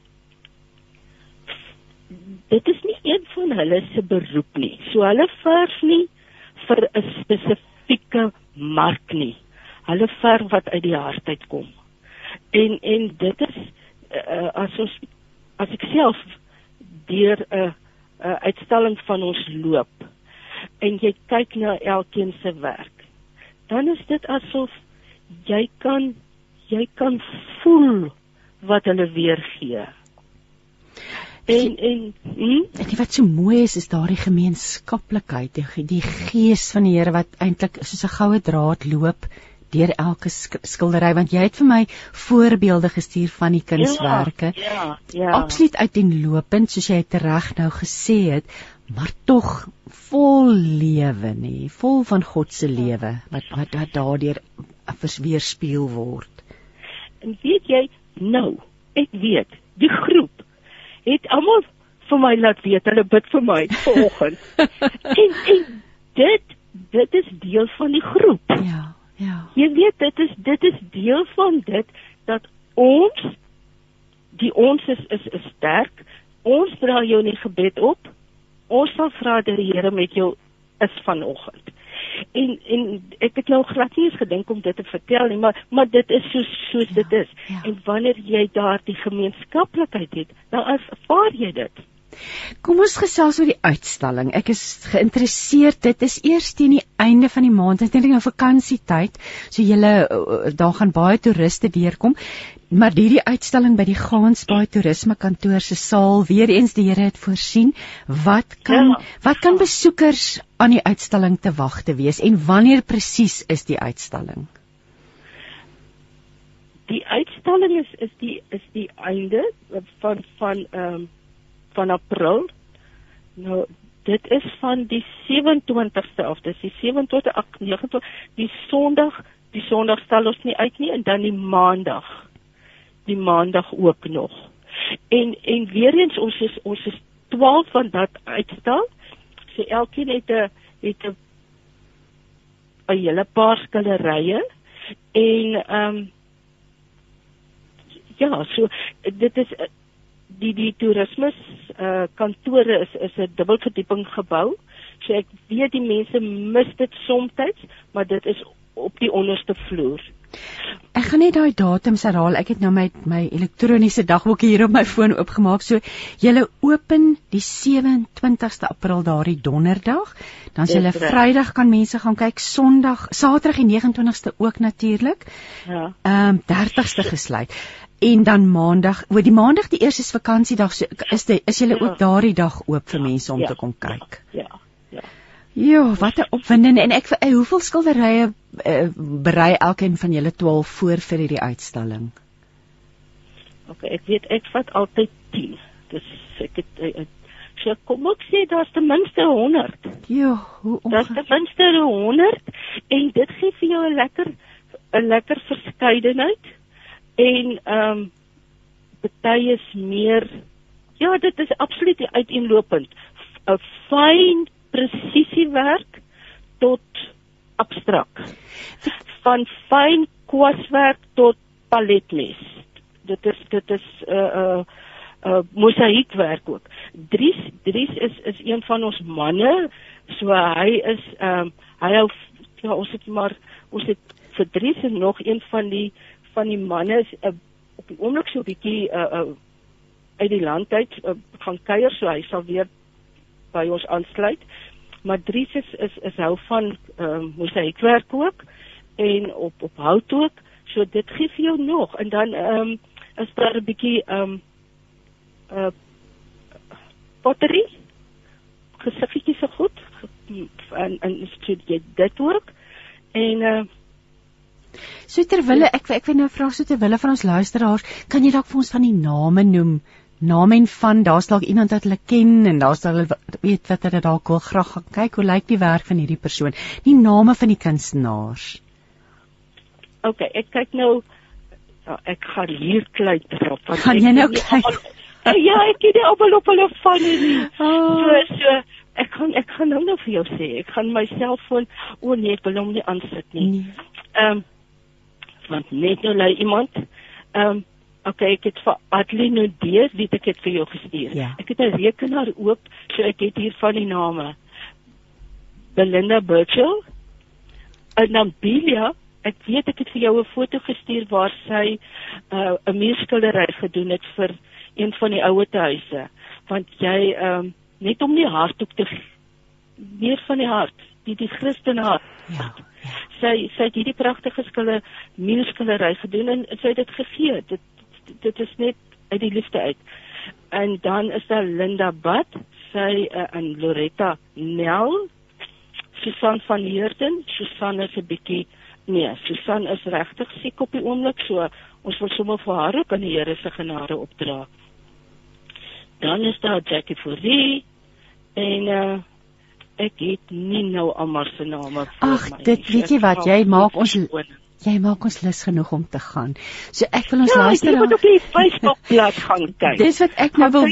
Dit is nie een van hulle se beroep nie. So hulle vers nie vir 'n spesifieke mark nie. Hulle ver wat uit die hart uitkom. En en dit is uh, as ons as ek self deur 'n uh, 'n uh, uitstalling van ons loop en jy kyk na elkeen se werk, dan is dit asof jy kan jy kan voel wat hulle weergee. En en hm? en wat so mooi is is daardie gemeenskaplikheid, die, die gees van die Here wat eintlik soos 'n goue draad loop deur elke skildery want jy het vir my voorbeelde gestuur van die kunswerke. Ja, ja, ja. Absoluut uiteenlopend soos jy reg nou gesê het, maar tog vol lewe nê, vol van God se lewe wat wat, wat daardeur weerspieël word. En weet jy nou, ek weet, die groep het almal vir my laat weet hulle bid vir my vanoggend. en, en dit dit is deel van die groep. Ja, ja. Jy weet dit is dit is deel van dit dat ons die ons is is, is sterk. Ons dra jou in die gebed op ons sal vra dat die Here met jou is vanoggend. En en ek het nou glad nie eens gedink om dit te vertel nie, maar maar dit is soos soos ja, dit is. Ja. En wanneer jy daardie gemeenskaplikheid het, dan ervaar jy dit. Kom ons gesels oor die uitstalling. Ek is geïnteresseerd. Dit is eers teen die einde van die maand, natuurlik nou vakansietyd. So julle uh, daar gaan baie toeriste deurkom. Maar hierdie uitstalling by die Gansbaai Toerisme Kantoor se saal, weer eens die Here het voorsien, wat kan Ja. wat kan besoekers aan die uitstalling te wagte wees en wanneer presies is die uitstalling? Die uitstalling is is die is die einde van van ehm um, van April. Nou dit is van die 27ste af. Dis die 27 ag 29 die Sondag, die Sondag stel ons nie uit nie en dan die Maandag. Die Maandag ook nog. En en weer eens ons is ons is 12 van dat uitstal. So elkeen het 'n het 'n 'n hele paar skilderye en ehm um, ja, so dit is eh, die die toerisme uh, kantore is is 'n dubbelverdieping gebou. So ek weet die mense mis dit soms, maar dit is op die onderste vloer. Ek gaan net daai datums herhaal. Ek het nou my my elektroniese dagboek hier op my foon oopgemaak. So julle open die 27ste April daardie donderdag. Dan is julle reg. Vrydag kan mense gaan kyk, Sondag, Saterdag die 29ste ook natuurlik. Ja. Ehm um, 30ste gesluit. En dan Maandag, o die Maandag die eerste is vakansiedag, so is dit is julle Ja. ook daardie dag oop vir mense om Ja. te kom kyk. Ja. Ja. Ja, wat 'n opwindende en ek eh, hoeveel skilderye uh, berei elkeen van julle 12 voor vir hierdie uitstalling? Okay, ek weet ek vat altyd 10. Dis ek het eh, eh, so kom ek sê daar's ten minste 100. Ja, hoe Daar's ten minste 100 en dit gee vir jou 'n lekker 'n lekker verskeidenheid en ehm um, party is meer ja, dit is absoluut uiteenlopend. 'n Fyn presisiewerk tot abstrak. Van fyn kwaswerk tot paletmes. Dit is dit is 'n uh, 'n uh, uh, mosaïekwerk ook. Dries Dries is is een van ons manne. So hy is ehm um, hy hou ja, ons het maar ons het vir Dries en nog een van die van die manne is uh, op die oomblik so 'n bietjie uh, uh, uit die land uit uh, gaan kuier so hy sal weer by ons aansluit. Maar Dries is is, is hou van ehm um, mosaïekwerk ook en op op hout ook. So dit gee vir jou nog en dan ehm um, is daar 'n bietjie ehm um, uh pottery gesiggetjies se goed en en so jy dit ook en uh So terwille ek ek wil nou vra so terwille van ons luisteraars, kan jy dalk vir ons van die name noem? Name en van, daar's dalk iemand wat hulle ken en daar's hulle weet wat hulle dalk wil graag gaan kyk hoe lyk die werk van hierdie persoon. Die name van die kunstenaars. okay, ek kyk nou ja, ek gaan hier klei drop. want Gaan jy nou kyk? almal- ja, ek het nie almal op hulle van nie. Oh. So so ek gaan ek gaan nou nou vir jou sê, ek gaan my selfoon o nee, ek wil hom nie aansit nie. Nee. Ehm um, want net nou lei iemand ehm um, okay, ek het vir Adeline Dees dit ek het vir jou gestuur. Ja. Ek het 'n rekenaar oop, so ek het hier van die name. Belinda Birchall en dan Bilia Ek weet ek het vir jou 'n foto gestuur waar sy uh, 'n muurskildery gedoen het vir een van die ouete huise want jy ehm um, net om die hart ook te meer van die hart die die Christen hart Ja. sy sy het hierdie pragtige skille muurskildery gedoen en sy het dit gegee. Dit dit is net uit die liefde uit. En dan is daar Linda Bad, sy uh, en Loretta Nel, Susan van Heerden, Susan is 'n bietjie nee, Susan is regtig siek op die oomblik, so ons wil sommer vir haar ook aan die Here se genade opdra. Dan is daar Jackie Fourie en uh, ek het nie nou almal se name Ag, my dit nie. weet jy wat, jy maak dit ons. Jy maak ons lus genoeg om te gaan. So ek wil ons Ja, jy luisteraars moet op die Facebookblad gaan kyk. Dis wat ek nou wil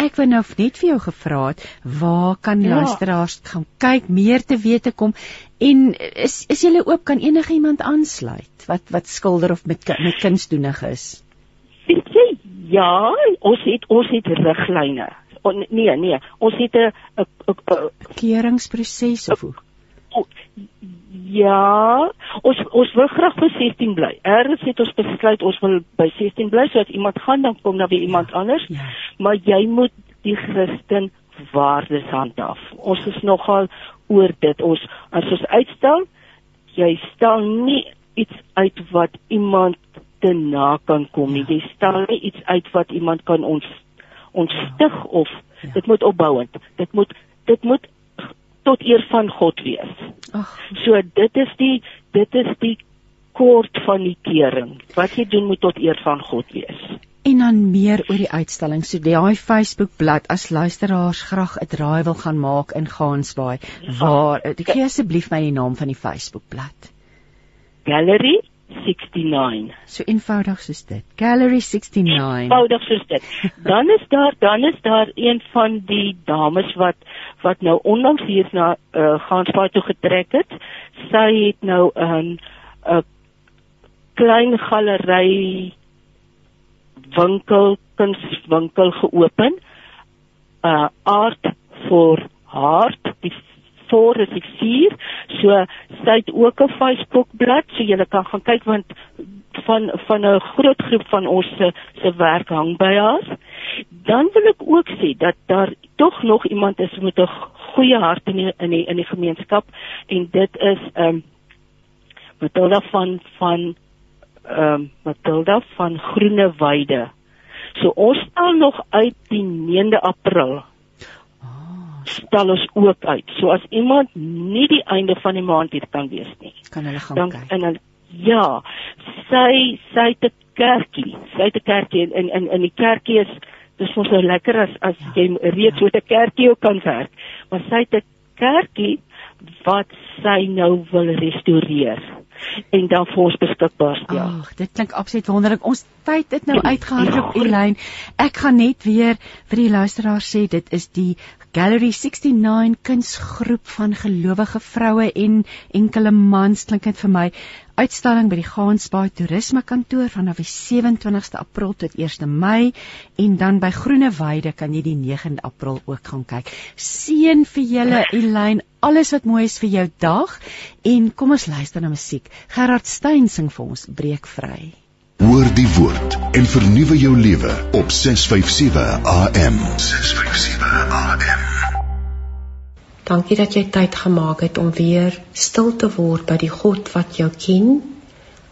ek wou nou net vir jou gevra het, waar kan Ja. luisteraars gaan kyk, meer te weet te kom en is is jy oop kan enige iemand aansluit wat wat skilder of met met kunsdoenig is? Weet jy, ja, ons het ons het riglyne. O, nee, nee, ons het 'n 'n Keuringsproses of hoe? Ja, ons ons wil graag vir 16 bly. Eers het ons besluit ons wil by 16 bly sodat iemand gaan dan kom na weer iemand anders. Ja. Maar jy moet die Christen waardes handhaaf. Ons is nogal oor dit. Ons as ons uitstel, jy stel nie iets uit wat iemand te na kan kom nie. Jy stel nie iets uit wat iemand kan ons ontstig of Ja. dit moet opbouend. Dit moet dit moet tot eer van God wees. Ag, So dit is die dit is die kort van die kering. Wat jy doen moet tot eer van God wees. en dan meer oor die uitstalling. So daai Facebook bladsy as luisteraars graag 'n draai wil gaan maak in Gansbaai. Waar ek gee asseblief my die naam van die Facebook bladsy. Gallery 69. So eenvoudig soos dit. Gallery 69. Eenvoudig soos dit. Dan is daar dan is daar een van die dames wat wat nou onlangs hier na uh, Gansbaai toe getrek het. Sy het nou 'n 'n klein galery winkel kunswinkel geopen. Uh art for heart. Die voor is die 4. So sy het ook 'n Facebook bladsy so jy kan gaan kyk want van van 'n groot groep van ons se se werk hang by haar. Dan wil ek ook sê dat daar tog nog iemand is met 'n goeie hart in die, in die in die gemeenskap en dit is ehm um, Matilda van van ehm um, Matilda van Groene Weide. So ons stel nog uit die 9de April stel ons ook uit. So as iemand nie die einde van die maand hier kan wees nie, kan hulle gaan dan kyk. en dan ja, sy sy 'n kerkie. Sy 'n kerkie in in in die kerkie is dis mos nou lekker as as Ja, jy reeds met 'n kerkie ook kan werk. Maar sy 'n kerkie wat sy nou wil restoreer en dan vir ons beskikbaar stel. Ag, dit klink absoluut wonderlik. Ons tyd het nou uitgehardloop, Elyn. Ek gaan net weer vir die luisteraars sê dit is die Gallery 69 kunsgroep van gelowige vroue en enkele mans klink dit vir my. Uitstalling by die Gansbaai Toerisme Kantoor vanaf die 27ste April tot 1 Mei en dan by Groene Weide kan jy die 9de April ook gaan kyk. Seën vir julle Elyn, alles wat mooi is vir jou dag en kom ons luister na musiek. Gerard Steyn sing vir ons Breek vry. Hoor die woord en vernuwe jou lewe op 657 AM. 657 AM. Dankie dat jy tyd gemaak het om weer stil te word by die God wat jou ken,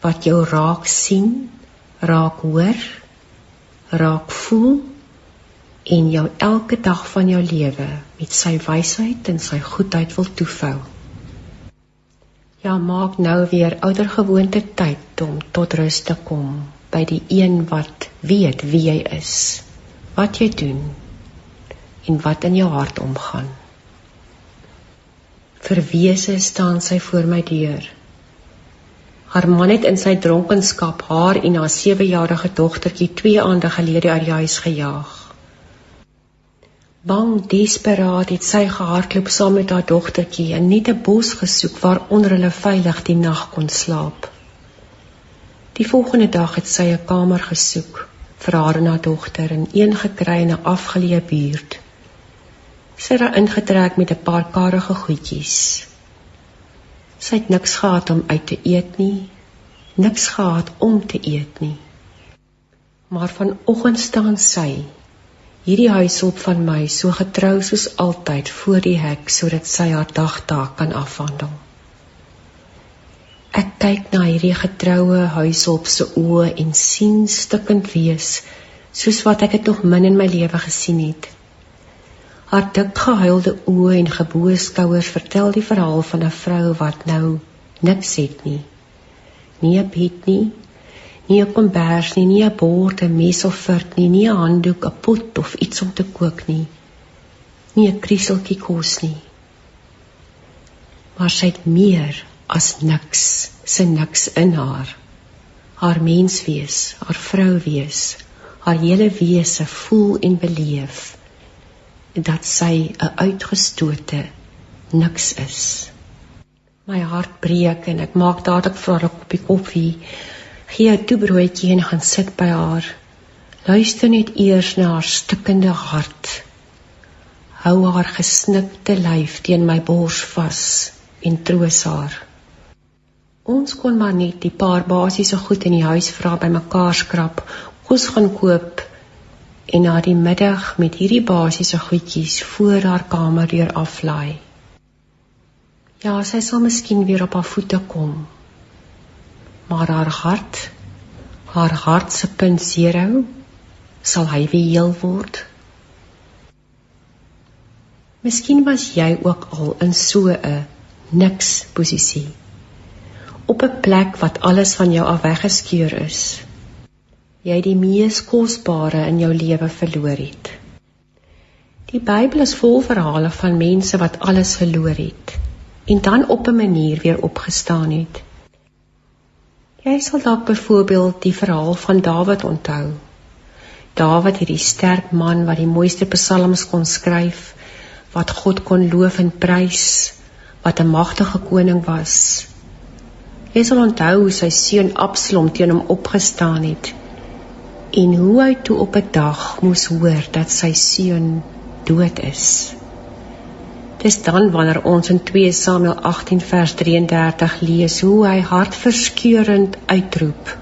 wat jou raak sien, raak hoor, raak voel en jou elke dag van jou lewe met sy wysheid en sy goedheid wil toevou. Ja, maak nou weer oudergewoonte tyd om tot rus te kom by die een wat weet wie jy is, wat jy doen en wat in jou hart omgaan. Verwese staan sy voor my deur. Haar man het in sy dronkenskap haar en haar 7-jarige dogtertjie 2 aande gelede uit die huis gejaag. Bang, desperaat het sy gehardloop saam met haar dogtertjie en net 'n bos gesoek waaronder hulle veilig die nag kon slaap. Die volgende dag het sy 'n kamer gesoek vir haar en haar dogter en een gekry in 'n afgeleë buurt. Sy het daar ingetrek met 'n paar karige goedjies. Sy het niks gehad om uit te eet nie, niks gehad om te eet nie. Maar vanoggend staan sy, hierdie huishulp van my, so getrou soos altyd voor die hek sodat sy haar dagtaak kan afhandel. Ek kyk na hierdie getroue huishulp se oë en sien stikkend wees, soos wat ek dit nog min in my lewe gesien het. Haar dik gehuilde oë en geboue skouers vertel die verhaal van 'n vrou wat nou niks het nie. Nie 'n bed nie, nie 'n kombers nie, nie 'n bord, 'n mes of vurt nie, nie 'n handdoek, 'n pot of iets om te kook nie. Nie 'n krieseltjie kos nie. Maar sy het meer as niks, sy niks in haar. Haar mens wees, haar vrou wees, haar hele wese voel en beleef dat sy 'n uitgestote niks is. My hart breek en ek maak dadelik vir haar 'n koppie koffie, gee 'n toebroodjie en gaan sit by haar. Luister net eers na haar stikkende hart. Hou haar gesnikte lyf teen my bors vas en troos haar. Ons kon maar net die paar basiese goed in die huis vra bymekaar skrap, kos gaan koop en na die middag met hierdie basiese goedjies voor haar kamer deur aflaai. Ja, sy sal miskien weer op haar voete kom. Maar haar hart, haar hart se punt 0, sal hy weer heel word. Miskien was jy ook al in so 'n niks posisie op 'n plek wat alles van jou af weggeskeur is. Jy die mees kosbare in jou lewe verloor het. Die Bybel is vol verhale van mense wat alles verloor het en dan op 'n manier weer opgestaan het. Jy sal dalk byvoorbeeld die verhaal van Dawid onthou. Dawid, hierdie sterk man wat die mooiste psalms kon skryf, wat God kon loof en prys, wat 'n magtige koning was, Jy sal onthou hoe sy seun Absalom teen hom opgestaan het en hoe hy toe op 'n dag moes hoor dat sy seun dood is. Dis dan wanneer ons in 2 Samuel 18 vers 33 lees hoe hy hartverskeurend uitroep: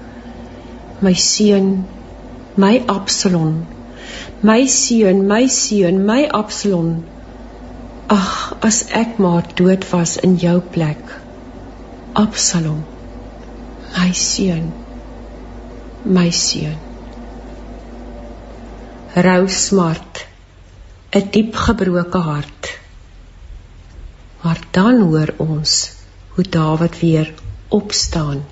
My seun, my Absalom, my seun, my seun, my Absalom. Ag, as ek maar dood was in jou plek. Absalom, my seun, my seun. Rou smart, 'n diep gebroke hart. Maar dan hoor ons hoe Dawid weer opstaan.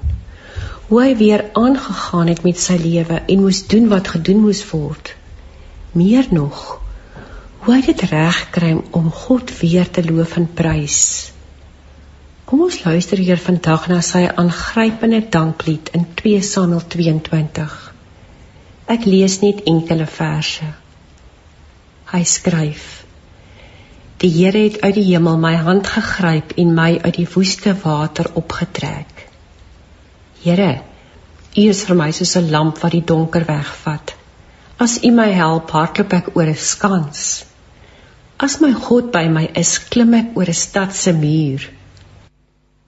Hoe hy weer aangegaan het met sy lewe en moes doen wat gedoen moes word. Meer nog, hoe hy dit reg kry om God weer te loof en prys. Kom ons luister hier vandag na sy aangrypende danklied in 2 Samuel 22. Ek lees net enkele verse. Hy skryf: Die Here het uit die hemel my hand gegryp en my uit die woeste water opgetrek. Here, U is vir my soos 'n lamp wat die donker wegvat. As U my help, hardloop ek oor 'n skans. As my God by my is, klim ek oor 'n stad se muur.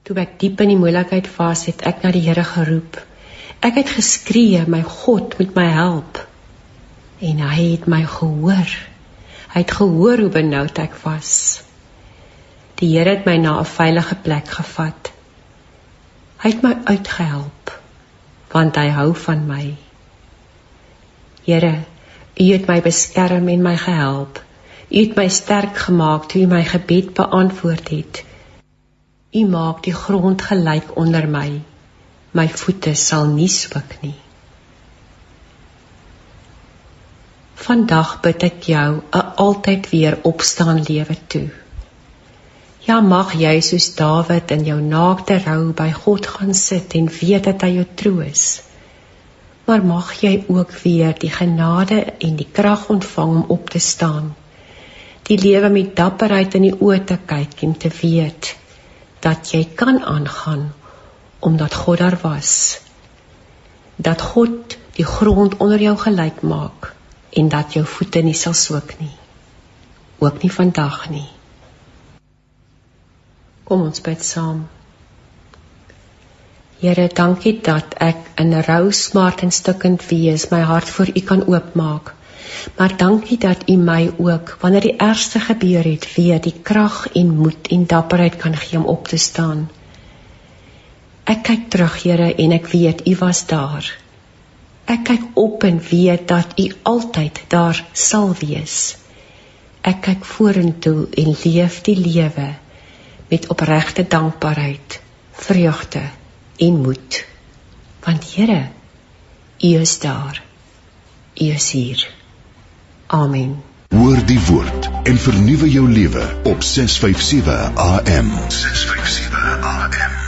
Toe ek diep in die moeilikheid was, het ek na die Here geroep. Ek het geskree, "My God, moet my help." En hy het my gehoor. Hy het gehoor hoe benoud ek was. Die Here het my na 'n veilige plek gevat. Hy het my uitgehelp want hy hou van my. Here, U het my beskerm en my gehelp. U het my sterk gemaak toe U my gebed beantwoord het. U maak die grond gelyk onder my. My voete sal nie swik nie. Vandag bid ek jou 'n altyd weer opstaan lewe toe. Ja, mag jy soos Dawid in jou naakte rou by God gaan sit en weet dat hy jou troos. Maar mag jy ook weer die genade en die krag ontvang om op te staan. Die lewe met dapperheid in die oë te kyk en te weet dat jy kan aangaan omdat God daar was. Dat God die grond onder jou gelyk maak en dat jou voete nie sal swik nie. Ook nie vandag nie. Kom ons bid saam. Here, dankie dat ek in rou, smart en stukkend wees my hart vir U kan oopmaak. Maar dankie dat U my ook wanneer die ergste gebeur het, weer die krag en moed en dapperheid kan gee om op te staan. Ek kyk terug, Here, en ek weet U was daar. Ek kyk op en weet dat U altyd daar sal wees. Ek kyk vorentoe en leef die lewe met opregte dankbaarheid, vreugde en moed. Want Here, U is daar. U is hier. Amen. Hoor die woord en vernuwe jou lewe op 657 AM. 657 AM.